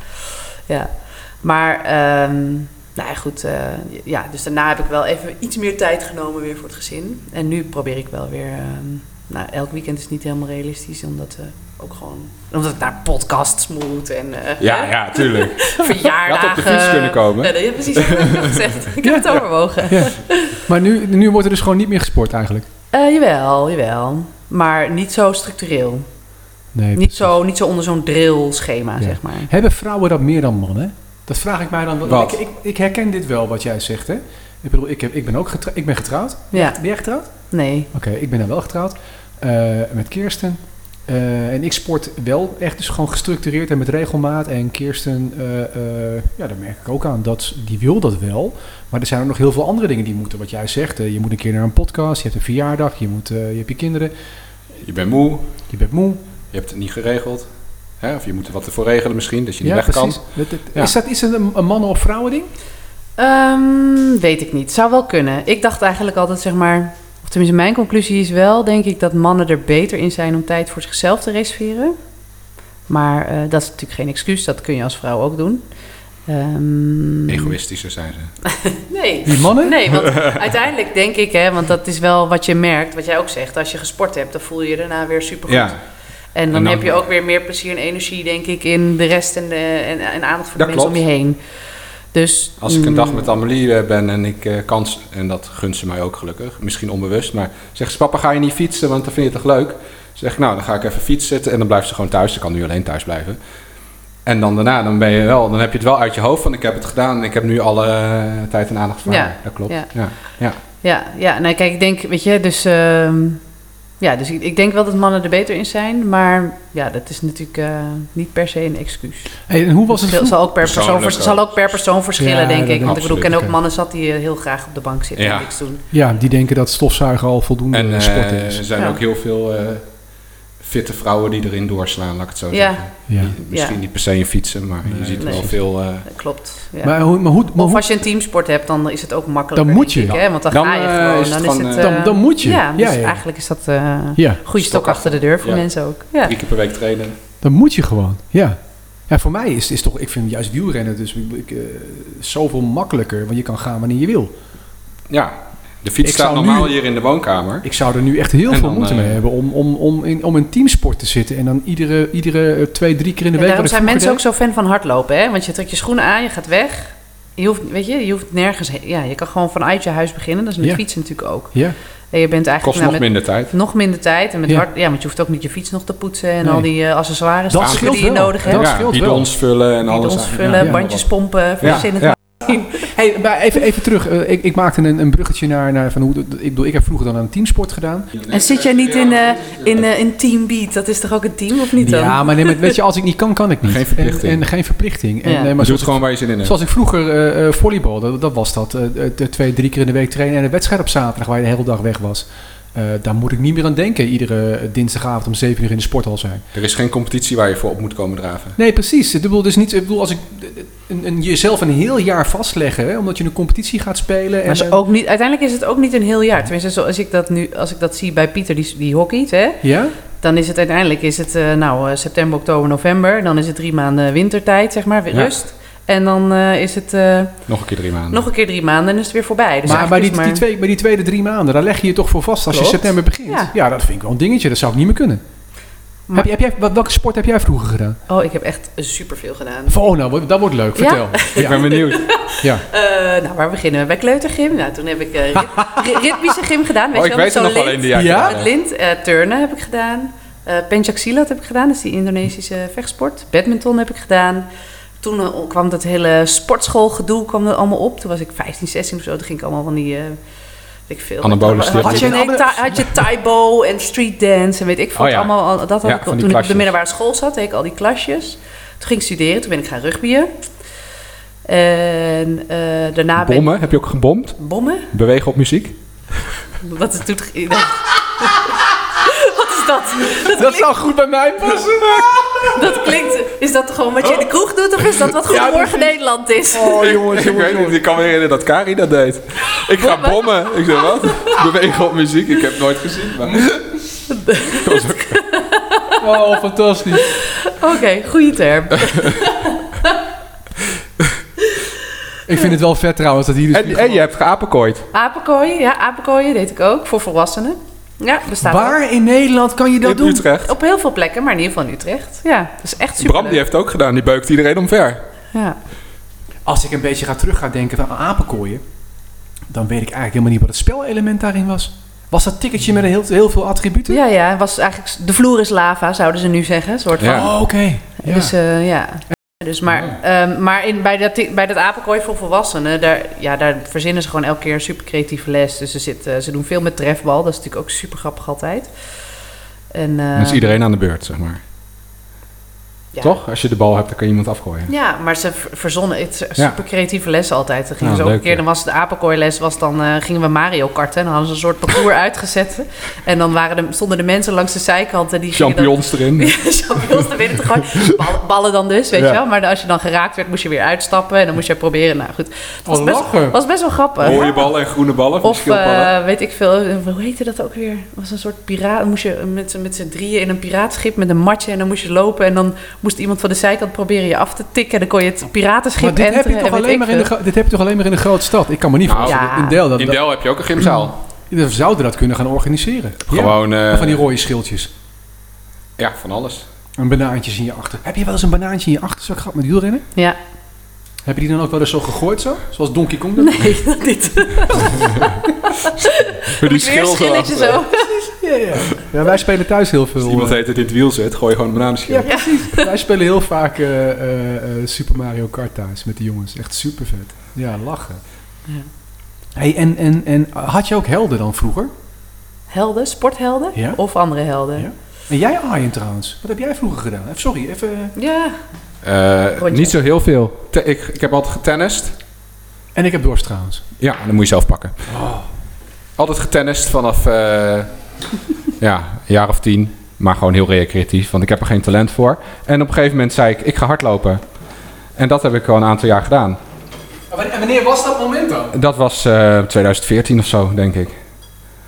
Ja, maar ehm, nou ja, goed. eh, ja, dus daarna heb ik wel even iets meer tijd genomen weer voor het gezin. En nu probeer ik wel weer... ehm, nou, elk weekend is niet helemaal realistisch, omdat... eh, ook gewoon, omdat ik naar podcasts moet en eh, Ja, ja, tuurlijk. verjaardagen. Je had op de fiets kunnen komen. Ja, dat- precies. Heb ik nog gezegd. Ik heb het overwogen. Maar nu, nu wordt er dus gewoon niet meer gesport eigenlijk. Eh, jawel, jawel. Maar niet zo structureel. Nee, Niet precies. zo, niet zo onder zo'n drill-schema, Ja. zeg maar. Hebben vrouwen dat meer dan mannen? Dat vraag ik mij dan. Wat? Ik, ik, ik herken dit wel wat jij zegt, hè? Ik bedoel, ik, heb, ik ben ook getrou- ik ben getrouwd. Ja, Ben jij getrouwd? nee. Oké, ik ben dan wel getrouwd. eh, met Kirsten. Eh, en ik sport wel echt dus gewoon gestructureerd en met regelmaat. En Kirsten, eh, eh, ja, daar merk ik ook aan. Dat, die wil dat wel. Maar er zijn ook nog heel veel andere dingen die moeten. Wat jij zegt, je moet een keer naar een podcast. Je hebt een verjaardag. Je, moet, je hebt je kinderen. Je bent moe, Je bent moe. je hebt het niet geregeld. Hè? Of je moet er wat ervoor regelen misschien, dat je niet ja, weg kan. precies. Ja. Is dat is het een, een mannen- of vrouwen ding? Ehm, weet ik niet. Zou wel kunnen. Ik dacht eigenlijk altijd, zeg maar... Of tenminste, mijn conclusie is wel, denk ik, dat mannen er beter in zijn om tijd voor zichzelf te reserveren. Maar eh, dat is natuurlijk geen excuus. Dat kun je als vrouw ook doen. Ehm, Egoïstischer zijn ze. Nee. Die mannen? Nee, want uiteindelijk denk ik, hè, want dat is wel wat je merkt, wat jij ook zegt. Als je gesport hebt, dan voel je je daarna weer supergoed. Ja, En dan, En dan- heb je ook weer meer plezier en energie, denk ik, in de rest en, de, en, en aandacht voor de mensen om je heen. Dus, als ik een mm, dag met Amelie eh, ben en ik eh, kan, s- en dat gunt ze mij ook gelukkig, misschien onbewust, maar zegt ze, papa ga je niet fietsen, want dan vind je het toch leuk? Zeg ik, nou dan ga ik even fietsen en dan blijft ze gewoon thuis, ze kan nu alleen thuis blijven. En dan daarna, dan, ben je wel, dan heb je het wel uit je hoofd van ik heb het gedaan en ik heb nu alle eh, tijd en aandacht voor Ja, haar. Dat klopt. ja. Ja. Ja. Ja, ja, nou kijk, ik denk, weet je, dus... ehm, ja, dus ik, ik denk wel dat mannen er beter in zijn, maar ja, dat is natuurlijk eh, niet per se een excuus. Hey, en hoe was het Het vroeger? zal ook per persoon, vers- zal ook per persoon verschillen, Ja, denk ik. Want ik ik bedoel, ik ken ook mannen zat die eh, heel graag op de bank zitten Ja. en niks doen. Ja, die denken dat stofzuigen al voldoende En eh, sport er is. zijn Ja. ook heel veel eh, fitte vrouwen die erin doorslaan, laat ik het zo Ja. zeggen. Ja. Misschien Ja. niet per se in fietsen, maar je ziet nee. wel veel... eh, klopt. Ja. Maar, hoe, maar hoe, maar of als je een teamsport hebt, dan is het ook makkelijker. Dan moet je. ik, hè? Want dan, Dan, ga je eh, gewoon. is het dan, gewoon, is het, eh, Dan- dan moet je. Ja, dus Ja, ja. eigenlijk is dat eh ja, goede stok achter de deur voor Ja. mensen ook. Ja. drie keer per week trainen. dan moet je gewoon. Ja. Ja, voor mij is, is toch, ik vind juist wielrennen dus ik, ik, eh, zoveel makkelijker, want je kan gaan wanneer je wil. Ja, de fiets Ik staat normaal nu- hier in de woonkamer. Ik zou er nu echt heel En veel dan, moeite eh, mee hebben om, om, om, in, om in teamsport te zitten en dan iedere, iedere eh, twee, drie keer in de Ja, week. daarom zijn mensen ook zo fan van hardlopen, hè? Want je trekt je schoenen aan, je gaat weg. Je hoeft, weet je, je hoeft nergens heen. Ja, je kan gewoon vanuit je huis beginnen. Dat is met Ja. fietsen natuurlijk ook. Ja, En je bent eigenlijk Kost nou, nog met minder tijd. nog minder tijd. En met Ja. hard, ja, want je hoeft ook niet je fiets nog te poetsen en Nee. al die eh, accessoires Dat die je wel. nodig Dat hebt. ja, scheelt wel. bidons vullen en alles. Bidons vullen, ja. bandjes pompen, Ja, verzinnen. Hey, maar even, even terug. Eh, ik, ik maakte een, een bruggetje naar, naar van hoe. Ik bedoel, ik heb vroeger dan aan teamsport gedaan. En zit jij niet in, eh in, eh, in Team Beat? Dat is toch ook een team, of niet dan? Ja, maar nee, maar weet je, als ik niet kan, kan ik niet. Geen verplichting. En, en geen verplichting. En, Ja. nee, Maar doe het gewoon waar je zin in hebt. zoals ik vroeger eh eh, volleybal, dat, dat was dat. twee, drie keer in de week trainen en een wedstrijd op zaterdag waar je de hele dag weg was. Eh, daar moet ik niet meer aan denken. Iedere dinsdagavond om 7 uur in de sporthal zijn. Er is geen competitie waar je voor op moet komen draven. Nee, precies. Ik bedoel, dus niet, ik bedoel als ik een, een, jezelf een heel jaar vastleggen, hè, omdat je een competitie gaat spelen. Maar En, is ook niet, uiteindelijk is het ook niet een heel jaar. Tenminste, zoals ik dat nu, als ik dat zie bij Pieter, die, die hockeyt, hè, ja? dan is het uiteindelijk is het, eh, nou, eh, september, oktober, november. Dan is het drie maanden wintertijd, zeg maar, weer Ja. rust. En dan eh, is het eh, Nog een keer drie maanden. nog een keer drie maanden en is het weer voorbij. Dus maar bij die, die, twee, bij die tweede drie maanden, daar leg je je toch voor vast als Klopt. je september begint. Ja. Ja. dat vind ik wel een dingetje. Dat zou ik niet meer kunnen. Maar- Heb, je- heb jij, wat- welke sport heb jij vroeger gedaan? Oh, ik heb echt superveel gedaan. Oh, nou, dat wordt leuk. Ja? Vertel. Ik ben benieuwd. Ja. Eh, nou, waar beginnen we? Bij kleutergym. Nou, toen heb ik eh, rit- ri- ritmische gym gedaan. Weet Oh, je ik wel, weet er nog wel lint. die Ja? Met lint. turnen heb ik gedaan. Eh Pencak Silat heb ik gedaan. Dat is die Indonesische vechtsport. Badminton heb ik gedaan. Toen eh, kwam dat hele sportschoolgedoe kwam er allemaal op. Toen was ik 15, 16 of zo. Toen ging ik allemaal van die... eh weet ik veel. Anabole had, je, nee, had je Taibo en street dance en weet ik veel. Oh ja. allemaal, al- dat had Ja, ik toen ik op de middelbare school zat. Deed ik al die klasjes. Toen ging ik studeren. Toen ben ik gaan rugbyen. En eh, daarna ben Bommen, heb je ook gebomd? Bommen? Bewegen op muziek? Wat is toen... Is dat? Dat zou goed bij mij passen. Dat klinkt... Is dat gewoon wat je in de kroeg doet? Of is dat wat Goedemorgen Nederland is? Oh, jongens, ik weet niet, ik kan me herinneren dat Kari dat deed. Ik ga bommen. Ik zeg, wat? Bewegen op muziek? Ik heb het nooit gezien. Maar... Dat was ook- Oh, fantastisch. Oké, goede term. Ik vind het wel vet trouwens dat hier dus... En, en je hebt geapenkooid. Apenkooien, ja, apenkooien deed ik ook. Voor volwassenen. Ja, bestaat ook. Waar in Nederland kan je dat In doen? Utrecht. Op heel veel plekken, maar in ieder geval in Utrecht. Ja, dat is echt super Bram die heeft het ook gedaan. Die beukt iedereen omver. Ja. Als ik een beetje ga terug gaan denken van apenkooien, dan weet ik eigenlijk helemaal niet wat het spelelement daarin was. Was dat ticketje met heel, heel veel attributen? ja, ja, was eigenlijk... De vloer is lava, zouden ze nu zeggen. Soort van. Ja. Oh, oké. Ja. Dus eh, ja. Dus maar ehm, maar in, bij, dat, bij dat apenkooi voor volwassenen, daar, ja, daar verzinnen ze gewoon elke keer een super creatieve les. Dus ze, zitten, ze doen veel met trefbal. Dat is natuurlijk ook super grappig altijd. En, Dan is iedereen aan de beurt, zeg maar. Ja. Toch? Als je de bal hebt, dan kan je iemand afgooien. Ja, maar ze ver- verzonnen het super creatieve les altijd. Dan gingen ze ook leuk, een keer, dan was de apenkooiles, was dan eh, gingen we Mario karten. En dan hadden ze een soort parcours uitgezet. En dan waren de, stonden de mensen langs de zijkanten die gingen dan- Champions erin. Ja, champignons te gooien. Ballen, ballen dan dus, weet Ja. je wel. Maar als je dan geraakt werd, moest je weer uitstappen. En dan moest je proberen. Nou goed, het was, Oh, best, was best wel grappig. Rode ballen en groene ballen. Of die eh, weet ik veel, eh, hoe heette dat ook weer? Het was een soort piraat. Dan moest je met, z'n- met z'n drieën in een piraatschip met een matje. En dan moest je lopen. En dan moest iemand van de zijkant proberen je af te tikken. En dan kon je het piratenschip Maar dit heb, je toch alleen maar in de, dit heb je toch alleen maar in de grote stad? Ik kan me niet Nou, voorstellen. ja. In Del, dat, In dat- Del heb je ook een gymzaal. we zouden dat kunnen gaan organiseren. Gewoon, Ja? eh, Van die rode schildjes. Ja, van alles. Een banaantjes in je achter. Heb je wel eens een banaantje in je achterzak gehad met wielrennen? Ja, Heb je die dan ook wel eens zo gegooid zo? Zoals Donkey Kong dat doet? nee, dat niet. Voor die schil zo. Ja, ja. ja, wij spelen thuis heel veel. Als iemand eh, heet het in het wiel zit, gooi je gewoon een bananenschil. Ja, precies. Wij spelen heel vaak eh, eh, Super Mario Kart thuis met de jongens. Echt super vet. Ja, lachen. Ja. Hey, en, en, en had je ook helden dan vroeger? Helden, sporthelden Ja. of andere helden. Ja. En jij Arjen trouwens. Wat heb jij vroeger gedaan? Even, sorry, even... Ja. Niet zo heel veel. Te- ik, ik heb altijd getennist. En ik heb dorst trouwens. Ja, dan moet je zelf pakken. Altijd getennist vanaf eh, ja, een jaar of tien. Maar gewoon heel recreatief, want ik heb er geen talent voor. En op een gegeven moment zei ik, ik ga hardlopen. En dat heb ik al een aantal jaar gedaan. En wanneer was dat moment dan? Dat was eh 2014 of zo, denk ik.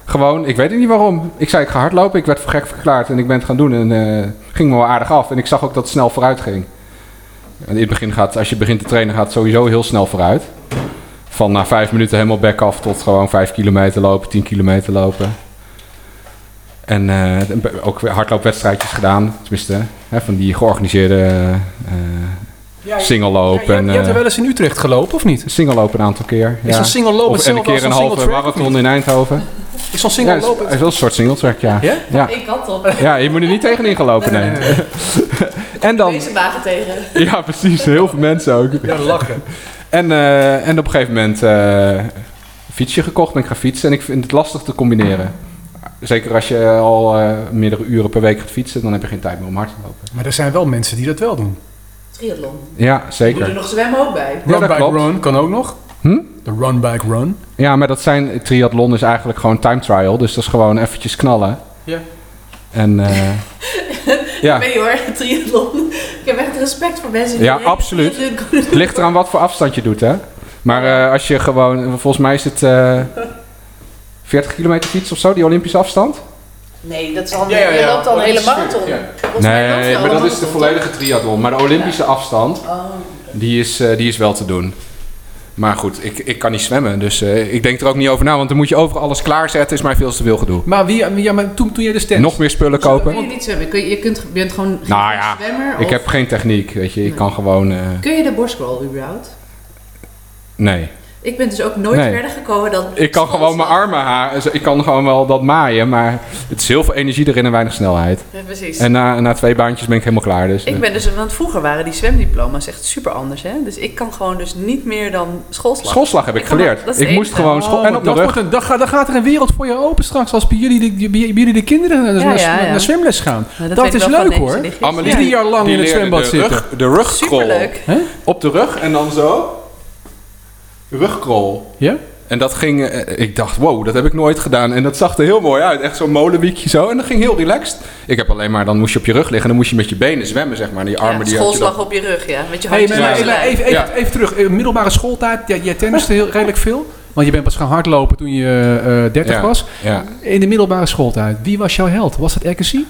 Gewoon, ik weet niet waarom. Ik zei, ik ga hardlopen. Ik werd voor gek verklaard en ik ben het gaan doen. En eh ging me wel aardig af. En ik zag ook dat het snel vooruit ging. En in het begin gaat, als je begint te trainen, gaat het sowieso heel snel vooruit. Van na vijf minuten helemaal back af tot gewoon vijf kilometer lopen, tien kilometer lopen. En eh, ook weer hardloopwedstrijdjes gedaan. Tenminste, hè, van die georganiseerde eh Ja, single lopen. je, hebt- je hebt er wel eens in Utrecht gelopen, of niet? single lopen een aantal keer. Is lopen Of, en een keer een zo'n halve marathon in Eindhoven. Is zo'n Ja, single is, lopen... het is wel een soort single track, ja. Ja? Ja, één kant op. ja je moet er niet tegenin gelopen, nee. en dan, Deze wagen tegen. ja precies, heel veel mensen ook. Ja, lachen. En, eh, en op een gegeven moment eh, een fietsje gekocht, ben ik gaan fietsen. En ik vind het lastig te combineren. Zeker als je al eh, meerdere uren per week gaat fietsen, dan heb je geen tijd meer om hard te lopen. Maar er zijn wel mensen die dat wel doen. Triathlon. Ja, Moet er zeker. nog zwemmen ook bij. Ja, dat klopt. run kan ook nog. Hm? De run bike run. Ja, maar dat zijn, triathlon is eigenlijk gewoon time trial. Dus dat is gewoon eventjes knallen. Ja. En eh, ja. Nee hoor, triathlon. Ik heb echt respect voor mensen die Ja, absoluut. Het ligt eraan wat voor afstand je doet, hè? Maar eh, als je gewoon, volgens mij is het eh 40 kilometer fiets of zo, die Olympische afstand? Nee, dat is al, Ja, ja, ja. je loopt al een hele marathon. Nee, maar dat is de volledige triathlon. Maar de Olympische afstand? Oh. die is, eh, die is wel te doen. Maar goed, ik, ik kan niet zwemmen, dus eh, ik denk er ook niet over na. Want dan moet je over alles klaarzetten, is mij veel te veel gedoe. Maar, wie, ja, maar toen, toen jij de tent... Nog meer spullen kopen? je niet zwemmen? Kun je, je, kunt, je bent gewoon geen Nou ja, zwemmer? Ik of- heb geen techniek, weet je. Ik kan gewoon... eh, Kun je de borstcrawl überhaupt? Nee. Ik ben dus ook nooit Nee. verder gekomen dan... Ik kan gewoon mijn armen halen. Ik kan gewoon wel dat maaien, maar het is heel veel energie erin en weinig snelheid. Ja, precies. En na, na twee baantjes ben ik helemaal klaar. Dus, Ik eh, ben dus, want vroeger waren die zwemdiploma's echt super anders, hè? Dus ik kan gewoon dus niet meer dan schoolslag. Schoolslag heb ik, geleerd. ik moest gewoon school... en op de dat rug. wordt een, dan, gaat, dan gaat er een wereld voor je open straks als bij jullie de, bij jullie de kinderen naar, Ja, naar- ja, ja. naar zwemles gaan. Ja, dat is leuk hoor. Amelie. Drie jaar lang in het zwembad de zitten. Rug, de rugkrol. Op de rug en dan zo. Rugkrol. Ja? En dat ging, eh, ik dacht, wow, dat heb ik nooit gedaan. En dat zag er heel mooi uit. Echt zo'n molenwiekje zo. En dat ging heel relaxed. Ik heb alleen maar, dan moest je op je rug liggen. En dan moest je met je benen zwemmen, zeg maar. En die armen Ja, die had je schoolslag dan- op je rug, ja. Met je Hey, handjes maar, langs maar de even, even, Ja. even terug. Eh, Middelbare schooltijd, ja, jij tenniste heel redelijk veel. Want je bent pas gaan hardlopen toen je eh 30 Ja. was. Ja, In de middelbare schooltijd, wie was jouw held? Was dat Agassi?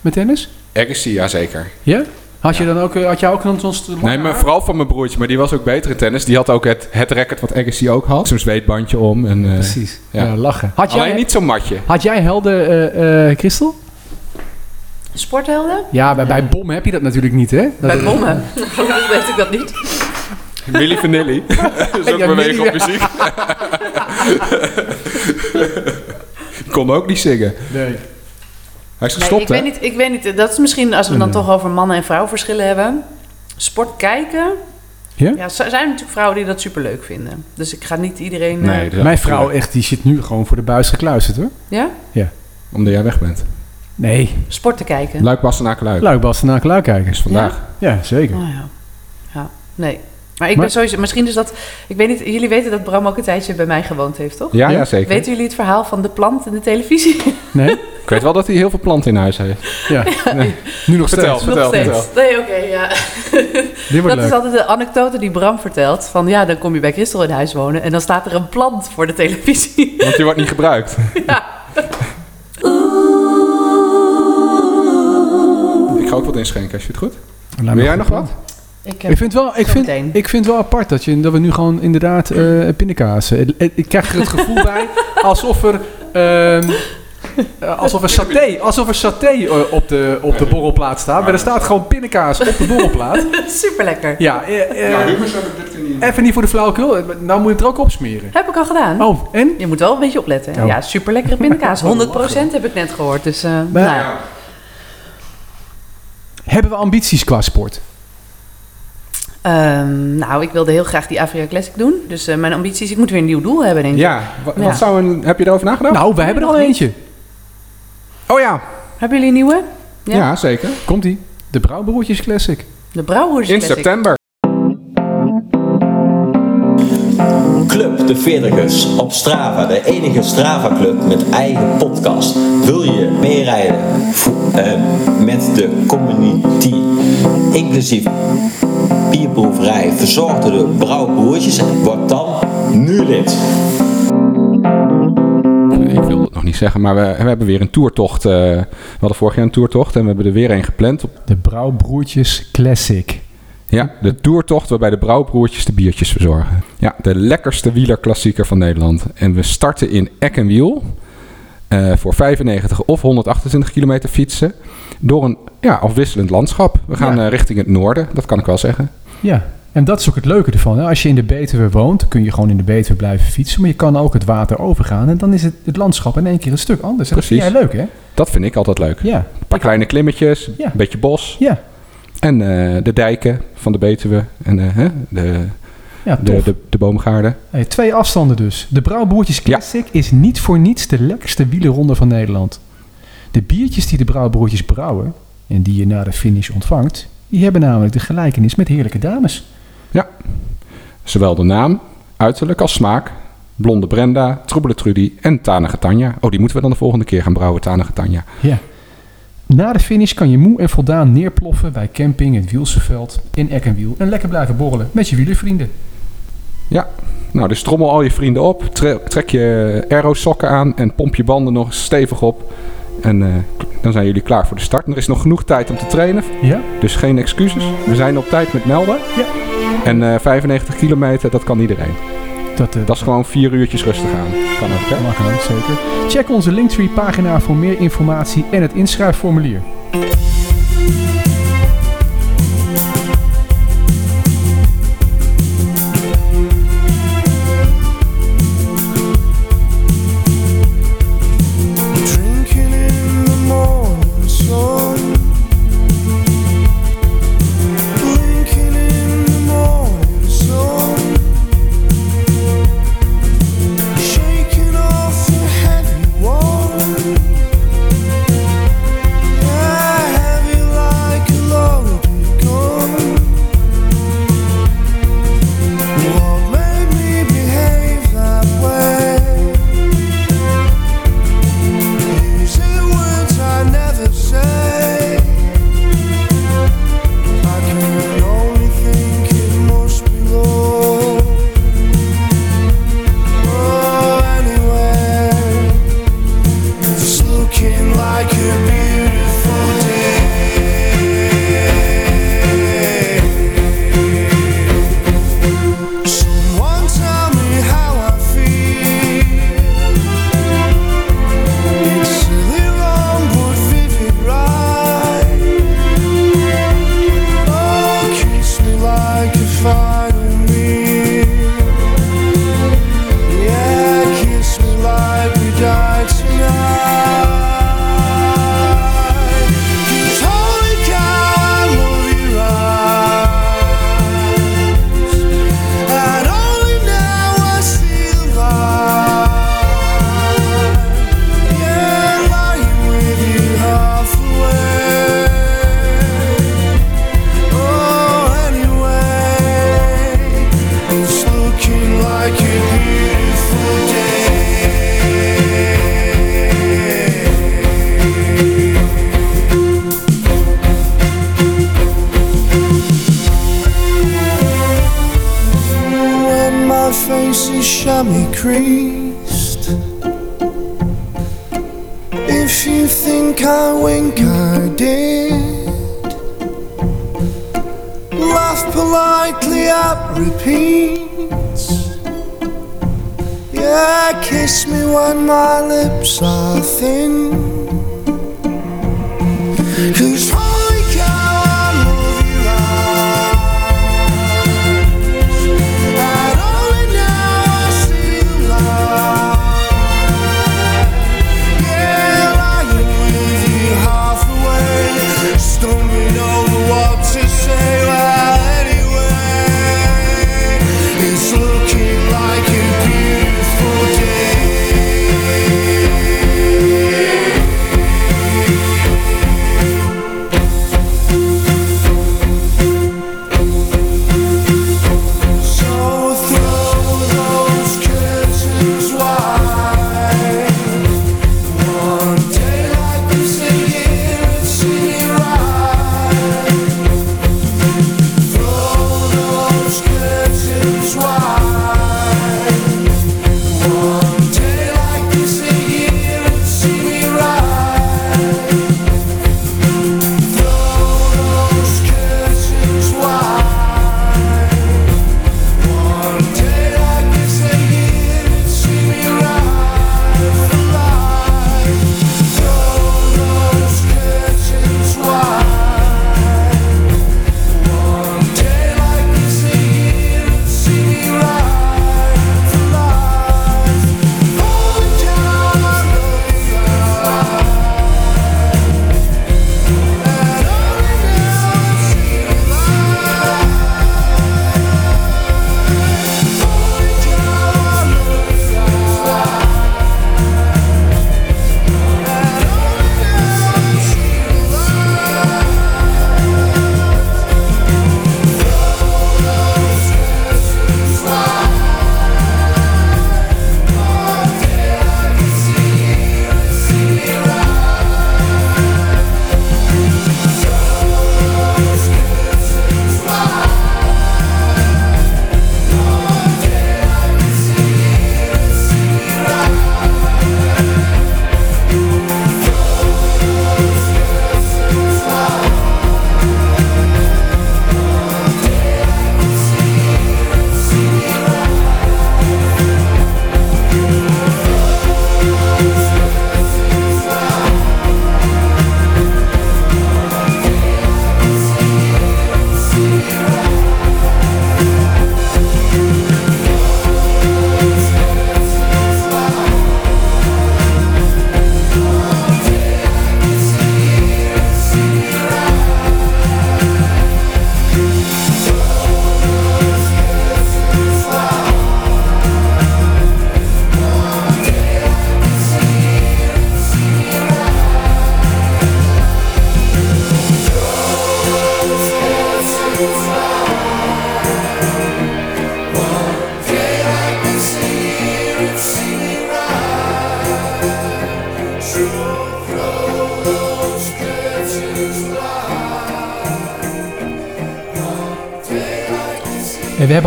Met tennis? Agassi, ja zeker. Ja? Had je dan ook, eh, had jij ook dan zo'n st- Nee, maar vooral van mijn broertje. Maar die was ook beter in tennis. Die had ook het, het record wat Agassi ook had. Zo'n zweetbandje om. En, eh, Precies. Ja, Ja. lachen. Had Alleen jij, niet zo'n matje. had jij helden, eh eh Christel? Sporthelden? Ja, bij, bij Bom heb je dat natuurlijk niet, hè? Dat, Bij bommen. Gelukkig weet ik dat niet. Milli Vanilli. dat is ook Ja, bewegen op muziek. Ik kon ook niet zingen. Nee. Hij is Nee, gestopt, ik, hè? weet niet, ik weet niet. Dat is misschien, als we dan toch over mannen- en vrouwenverschillen hebben. Sport kijken. Ja? Ja, er zijn natuurlijk vrouwen die dat super leuk vinden. Dus ik ga niet iedereen... Nee, eh, Mijn vrouw echt, die zit nu gewoon voor de buis gekluisterd, hoor. ja? Omdat jij weg bent. Nee. Sport te kijken. Luik, Bastenaken, Luik. Luik, Bastenaak, Luik kijken. is vandaag. Ja, zeker. Oh ja. Ja, nee. Maar ik Maar- ben sowieso... Misschien is dat... Ik weet niet... Jullie weten dat Bram ook een tijdje bij mij gewoond heeft, toch? Ja, Ja? ja, zeker. Weten jullie het verhaal van de plant in de televisie? Nee? Ik weet wel dat hij heel veel planten in huis heeft. Ja. Nu nog Vertel. steeds. Nog vertel. steeds. Nee, oké, ja. Dit wordt Dat is altijd de anekdote die Bram vertelt. Van ja, dan kom je bij Christel in huis wonen en dan staat er een plant voor de televisie. Want die wordt niet gebruikt. Ik ga ook wat inschenken, als je het goed. Wil jij nog wat? Ik, heb- Ik vind, wel, ik, vind, ik vind wel apart dat, je, dat we nu gewoon inderdaad pindakaas... eh, Ik krijg er het gevoel bij alsof er... ehm, eh, alsof er saté, alsof er saté eh, op, de, op de borrelplaat staat. Maar er staat gewoon pindakaas op de borrelplaat. Super lekker. Ja, eh, hummus heb ik dit keer niet. even niet voor de flauwekul. Nou moet je het er ook op smeren. Heb ik al gedaan. Oh, en? Je moet wel een beetje opletten. hè? Oh. Ja, super lekkere pindakaas. 100% heb ik net gehoord. Dus, eh, Maar- nou ja. Hebben we ambities qua sport? Ehm, nou, ik wilde heel graag die Afrika Classic doen. Dus eh, mijn ambities, ik moet weer een nieuw doel hebben, denk ik. Ja, wa- wat, Ja. zou een... Heb je erover nagedacht? Nou, we hebben er al eentje. Oh ja. Hebben jullie een nieuwe? Ja, Ja. zeker. Komt-ie. De Brouwbroertjes Classic. De Brouwers In Classic. september. Club de Veertigers op Strava, de enige Strava-club met eigen podcast. Wil je meerijden eh, met de community, inclusief bierproeverij, verzorgd door de brouwbroertjes? Word dan nu lid. Niet zeggen, maar we, we hebben weer een toertocht. eh, we hadden vorig jaar een toertocht en we hebben er weer een gepland. Op, De Brouwbroertjes Classic. ja, de toertocht waarbij de brouwbroertjes de biertjes verzorgen. Ja, de lekkerste wielerklassieker van Nederland. En we starten in Eck en Wiel. eh, voor 95 of 128 kilometer fietsen. Door een ja, afwisselend landschap. We gaan Ja. eh, richting het noorden, dat kan ik wel zeggen. Ja, en dat is ook het leuke ervan. Hè? Als je in de Betuwe woont, kun je gewoon in de Betuwe blijven fietsen. Maar je kan ook het water overgaan. En dan is het, het landschap in één keer een stuk anders. En dat vind jij leuk, hè? Dat vind ik altijd leuk. Ja. Een paar kleine klimmetjes, Ja. een beetje bos. Ja, En eh, de dijken van de Betuwe en eh, de, ja de, de, de boomgaarden. Hey, twee afstanden dus. De Brouwbroertjes Classic is niet voor niets de lekkerste wielerronde van Nederland. De biertjes die de Brouwbroertjes brouwen, en die je na de finish ontvangt, die hebben namelijk de gelijkenis met heerlijke dames. Zowel de naam, uiterlijk als smaak. Blonde Brenda, Troebele Trudy en Tanige Tanja. Oh, die moeten we dan de volgende keer gaan brouwen, Tanige Tanja. Ja. Na de finish kan je moe en voldaan neerploffen bij camping in Wielseveld in Eck en Wiel en lekker blijven borrelen met je wielervrienden. Nou, dus trommel al je vrienden op. tre- trek je aero-sokken aan en pomp je banden nog stevig op. En eh, dan zijn jullie klaar voor de start. En er is nog genoeg tijd om te trainen, Ja? dus geen excuses. We zijn op tijd met melden. Ja. En eh, 95 kilometer, dat kan iedereen. Dat, eh, Dat is gewoon vier uurtjes rustig aan. Kan ook, hè? zeker. Check onze Linktree pagina voor meer informatie en het inschrijfformulier.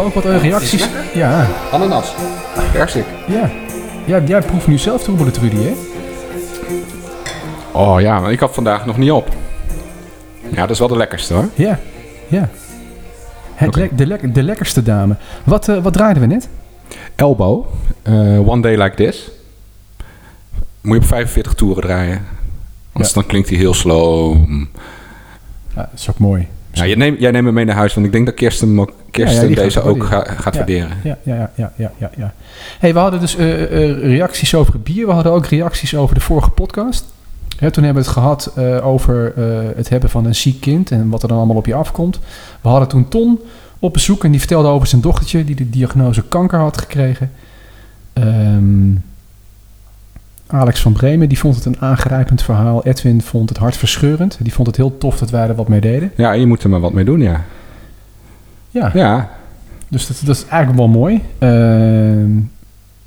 Hebben ook wat reacties. Ja, Ananas. Persik. ja. Ja, jij proeft nu zelf troebele Trudy, hè? Oh ja, maar ik had vandaag nog niet op. Ja, dat is wel de lekkerste hoor. Ja, ja. Het de, de lekkerste dame. Wat, eh, wat draaiden we net? Elbow. eh, One Day Like This. Moet je op 45 toeren draaien. Anders dan klinkt hij heel slow. Ja, dat is ook mooi. Ja, jij, neemt, jij neemt hem mee naar huis, want ik denk dat Kirsten, Kirsten Ja, ja, deze ook ga- gaat waarderen. Ja, ja, ja, ja, ja, ja. Hey, we hadden dus eh, eh, reacties over het bier. We hadden ook reacties over de vorige podcast. Hè, toen hebben we het gehad eh, over het hebben van een ziek kind en wat er dan allemaal op je afkomt. We hadden toen Ton op bezoek en die vertelde over zijn dochtertje die de diagnose kanker had gekregen. Ehm, Alex van Bremen die vond het een aangrijpend verhaal. Edwin vond het hartverscheurend. Die vond het heel tof dat wij er wat mee deden. Ja, je moet er maar wat mee doen, ja. Ja, Ja, dus dat, dat is eigenlijk wel mooi. Ehm,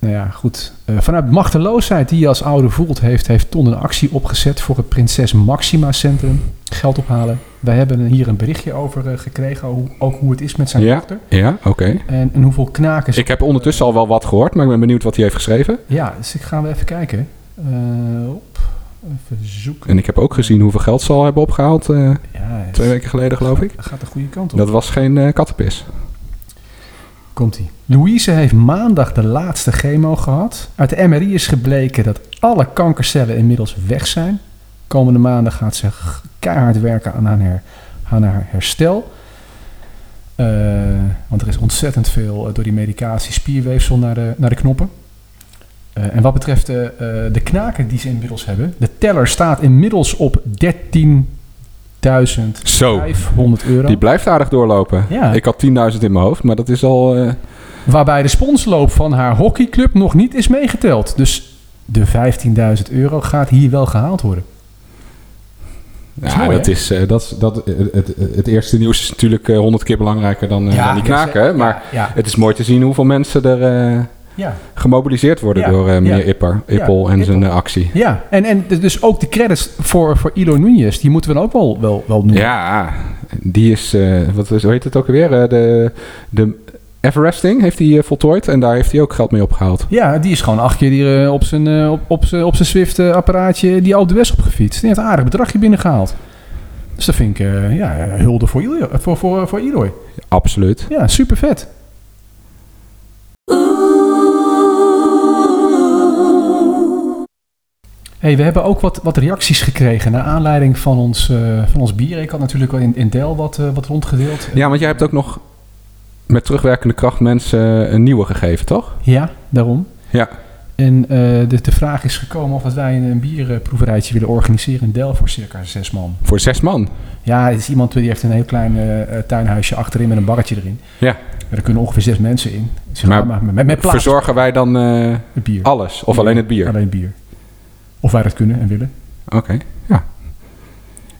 nou ja, goed. Eh, vanuit machteloosheid die je als ouder voelt, heeft, heeft Ton een actie opgezet voor het Prinses Maxima Centrum. Geld ophalen. Wij hebben hier een berichtje over eh, gekregen, hoe, ook hoe het is met zijn Ja, dochter. ja oké. En, en hoeveel knaken ze- Ik heb ondertussen al wel wat gehoord, maar ik ben benieuwd wat hij heeft geschreven. Ja, dus ik gaan we even kijken. Eh, op, even zoeken. En ik heb ook gezien hoeveel geld ze al hebben opgehaald. eh, Ja, twee weken geleden, geloof ik. gaat de goede kant op. Dat was geen kattenpis. Komt-ie. Louise heeft maandag de laatste chemo gehad. Uit de MRI is gebleken dat alle kankercellen inmiddels weg zijn. Komende maanden gaat ze keihard werken aan haar, haar herstel. Eh, want er is ontzettend veel eh, door die medicatie spierweefsel naar de, naar de knoppen. Eh, en wat betreft de knaken die ze inmiddels hebben, de teller staat inmiddels op 13 500 euro. Die blijft aardig doorlopen. Ja. Ik had 10.000 in mijn hoofd, maar dat is al. Eh, Waarbij de sponsloop van haar hockeyclub nog niet is meegeteld. Dus de 15.000 euro gaat hier wel gehaald worden. Ja, eh, dat is, dat, eh, dat, het, eerste nieuws is natuurlijk honderd keer belangrijker dan, ja, die knaken. Maar het is mooi te zien hoeveel mensen er ja, gemobiliseerd worden Ja, door eh, meneer ja. Ipper, Ja, Ippel en zijn Ippel. eh, actie. ja. En, en dus ook de credits voor, voor Ilo Nunez, die moeten we dan ook wel, wel, wel noemen. Ja, die is, eh, wat is, hoe heet het ook alweer? Eh, de, de Everesting heeft hij voltooid en daar heeft hij ook geld mee opgehaald. Ja, die is gewoon acht keer hier, eh, op zijn, op, op zijn, op zijn Swift-apparaatje die Alpe d'Huez opgefietst. Die heeft een aardig bedragje binnengehaald. Dus dat vind ik, ja, hulde voor, Ilo, voor, voor, voor Eloy. Absoluut. Ja, super vet. Hey, we hebben ook wat, wat reacties gekregen naar aanleiding van ons, eh, van ons bier. Ik had natuurlijk wel in, in Del wat, eh, wat rondgedeeld. Ja, want jij hebt ook nog met terugwerkende kracht mensen een nieuwe gegeven, toch? Ja, daarom. Ja. En eh, de, de vraag is gekomen of dat wij een, een bierproeverijtje willen organiseren in Del voor circa zes man. Voor zes man. Ja, het is iemand die heeft een heel klein eh, eh, tuinhuisje achterin met een barretje erin. Ja. Er kunnen ongeveer zes mensen in. Zeg Maar maar, met, met. Verzorgen wij dan eh, Het bier. alles? Of alleen het bier? Alleen bier. Of wij dat kunnen en willen. ja. Ik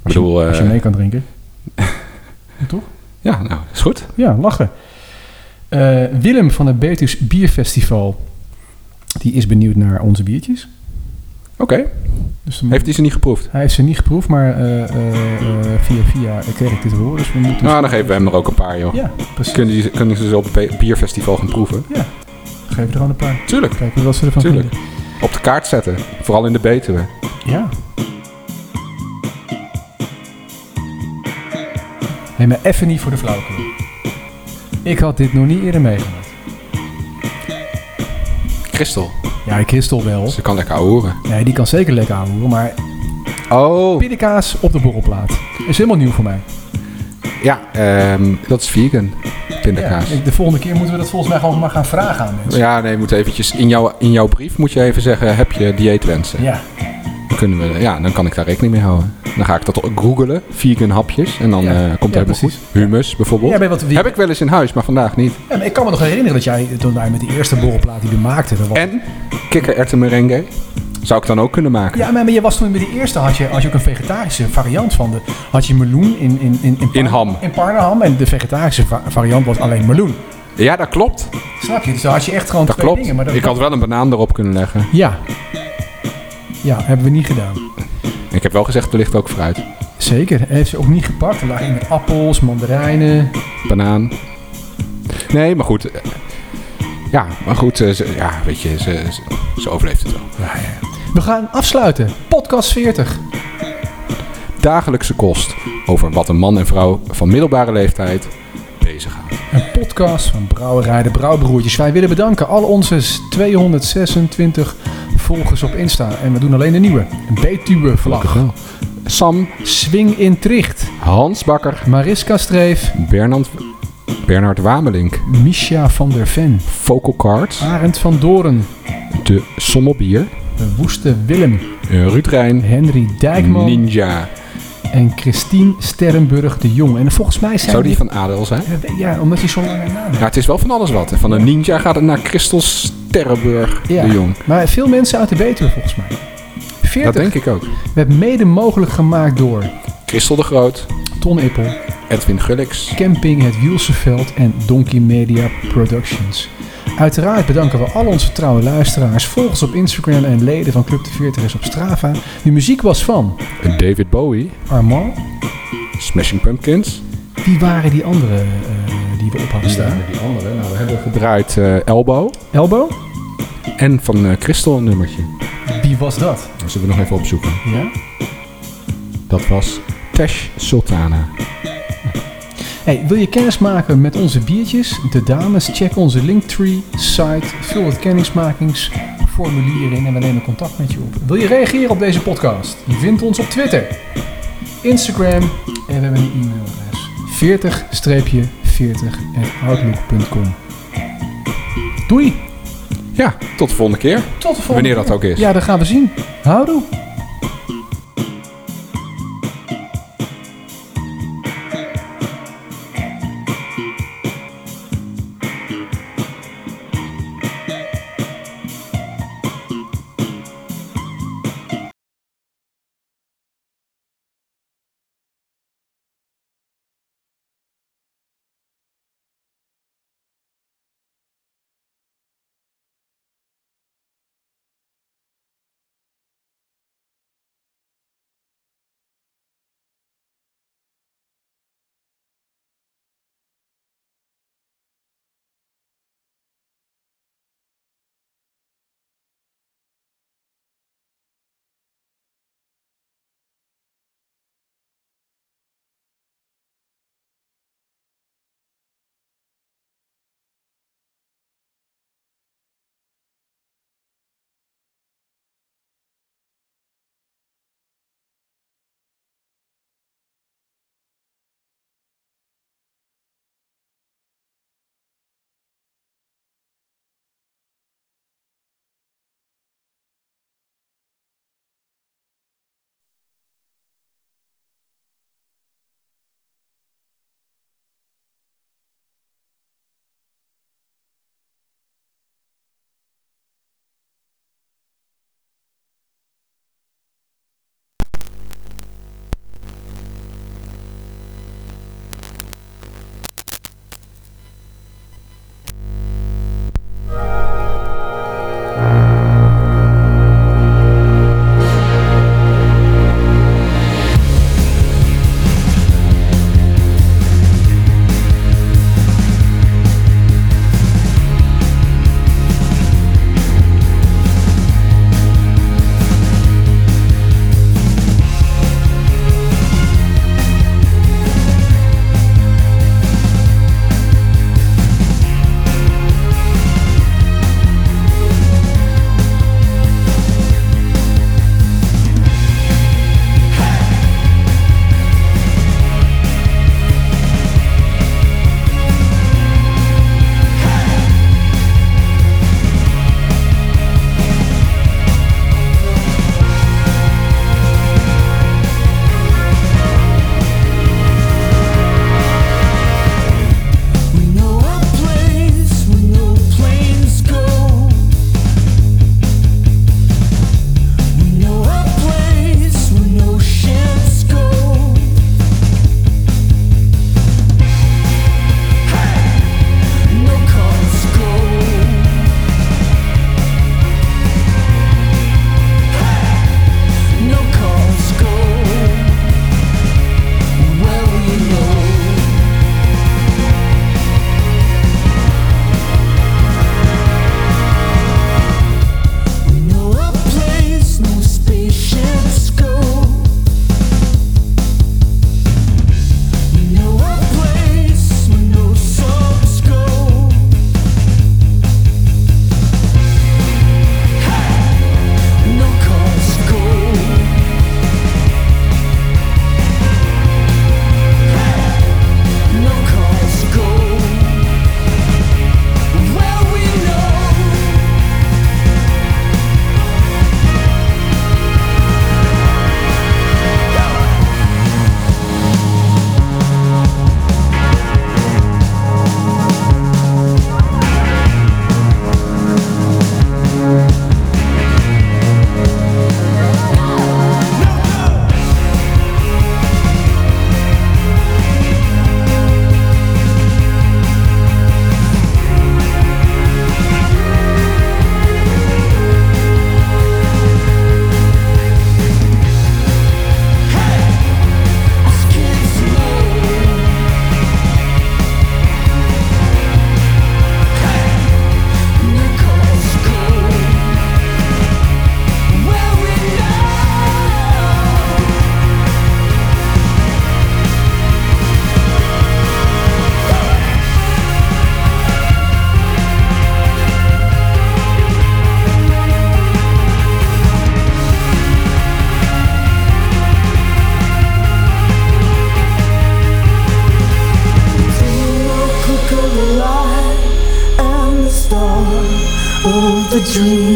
Als je, als je eh, mee kan drinken. Ja, toch? ja, nou, is goed. Ja, lachen. Eh, Willem van het Betus Bierfestival. Die is benieuwd naar onze biertjes. Oké. Dus Heeft hij ze niet geproefd? Hij heeft ze niet geproefd, maar eh, via via kreeg ik dit te horen. Dus we moeten Nou, dan geven we hem er ook een paar, joh. Ja, precies. Kunnen, die, kunnen ze ze op het bierfestival gaan proeven? Geef er gewoon een paar. Tuurlijk. Kijken wat ze ervan Tuurlijk. vinden. Op de kaart zetten. Vooral in de Betuwe. Ja. Hé, maar even niet voor de flauwekul. Ik had dit nog niet eerder meegemaakt. Christel. Ja, Christel wel. Ze kan lekker horen. Nee, die kan zeker lekker aanhoeren, maar Oh. pindakaas op de borrelplaat is helemaal nieuw voor mij. Ja, ehm, dat is vegan. Pindakaas. Ja, de volgende keer moeten we dat volgens mij gewoon maar gaan vragen aan mensen. Ja, nee, moet eventjes in, jouw in jouw brief moet je even zeggen, heb je dieetwensen? Ja, Dan, kunnen we, ja, dan kan ik daar rekening mee houden. Dan ga ik dat googelen, vegan hapjes, en dan Ja. eh, komt het Ja, helemaal precies. goed. Humus bijvoorbeeld. Ja, maar wat, wie- Heb ik wel eens in huis, maar vandaag niet. Maar ik kan me nog herinneren dat jij toen wij met die eerste borrelplaat die we maakten. was- En kikkererwten merengue. Zou ik dan ook kunnen maken? Ja, maar, je was toen met die eerste had je, had je ook een vegetarische variant van de. Had je meloen in, in, in, in, In ham. In parneham. En de vegetarische va- variant was alleen meloen. Ja, dat klopt. Snap je? Dus dan had je echt gewoon Dat twee klopt. dingen. Maar dat, ik had wel een banaan erop kunnen leggen. Ja. Ja, hebben we niet gedaan. Ik heb wel gezegd, er ligt ook fruit. Zeker. Heeft ze ook niet gepakt. Er lagen met appels, mandarijnen. Banaan. Nee, maar goed. Ja, maar goed. ze- ja, weet je, ze, ze, ze overleeft het wel. Ja, ja. We gaan afsluiten. Podcast 40. Dagelijkse kost over wat een man en vrouw van middelbare leeftijd bezighoudt. Een podcast van Brouwerij de Brouwbroertjes. Wij willen bedanken al onze 226 volgers op Insta. En we doen alleen de nieuwe. Een Betuwe vlag. Sam, Swing in Tricht. Hans Bakker, Mariska Streef. Bernard, Bernard Wamelink, Misha van der Ven. Vocal Cards, Arend van Doren. De Sommelbier, Woeste Willem. eh, Ruud Rijn, Henry Dijkman. Ninja. en Christine Sterrenburg de Jong. En volgens mij zijn Zou die van Adel zijn? Ja, omdat hij zo'n lange naam. Ja, het is wel van alles wat. Van een ninja gaat het naar Christel Sterrenburg Ja. de Jong. Maar veel mensen uit de Betuwe volgens mij. 40. Dat denk ik ook. We hebben mede mogelijk gemaakt door Christel de Groot, Ton Ippel, Edwin Gullix. Camping Het Wielseveld en Donkey Media Productions. Uiteraard bedanken we al onze trouwe luisteraars, volgers op Instagram en leden van Club de 40 op Strava. De muziek was van David Bowie, Armand. Smashing Pumpkins. Wie waren die andere eh, die we op hadden staan? die andere. Nou, we hebben gedraaid eh, Elbow. Elbow? En van eh, Crystal een nummertje. Wie was dat? Dat zullen we nog even opzoeken. Ja? Dat was Tash Sultana. Hey, wil je kennis maken met onze biertjes? De dames, check onze Linktree site, vul het kennismakingsformulier in en we nemen contact met je op. Wil je reageren op deze podcast? Je vindt ons op Twitter, Instagram en we hebben een e-mailadres 40-40@outlook.com. Doei! Ja, tot de volgende keer. Tot de volgende Wanneer dat keer. ook is. Ja, dat gaan we zien. Houdoe! Dream.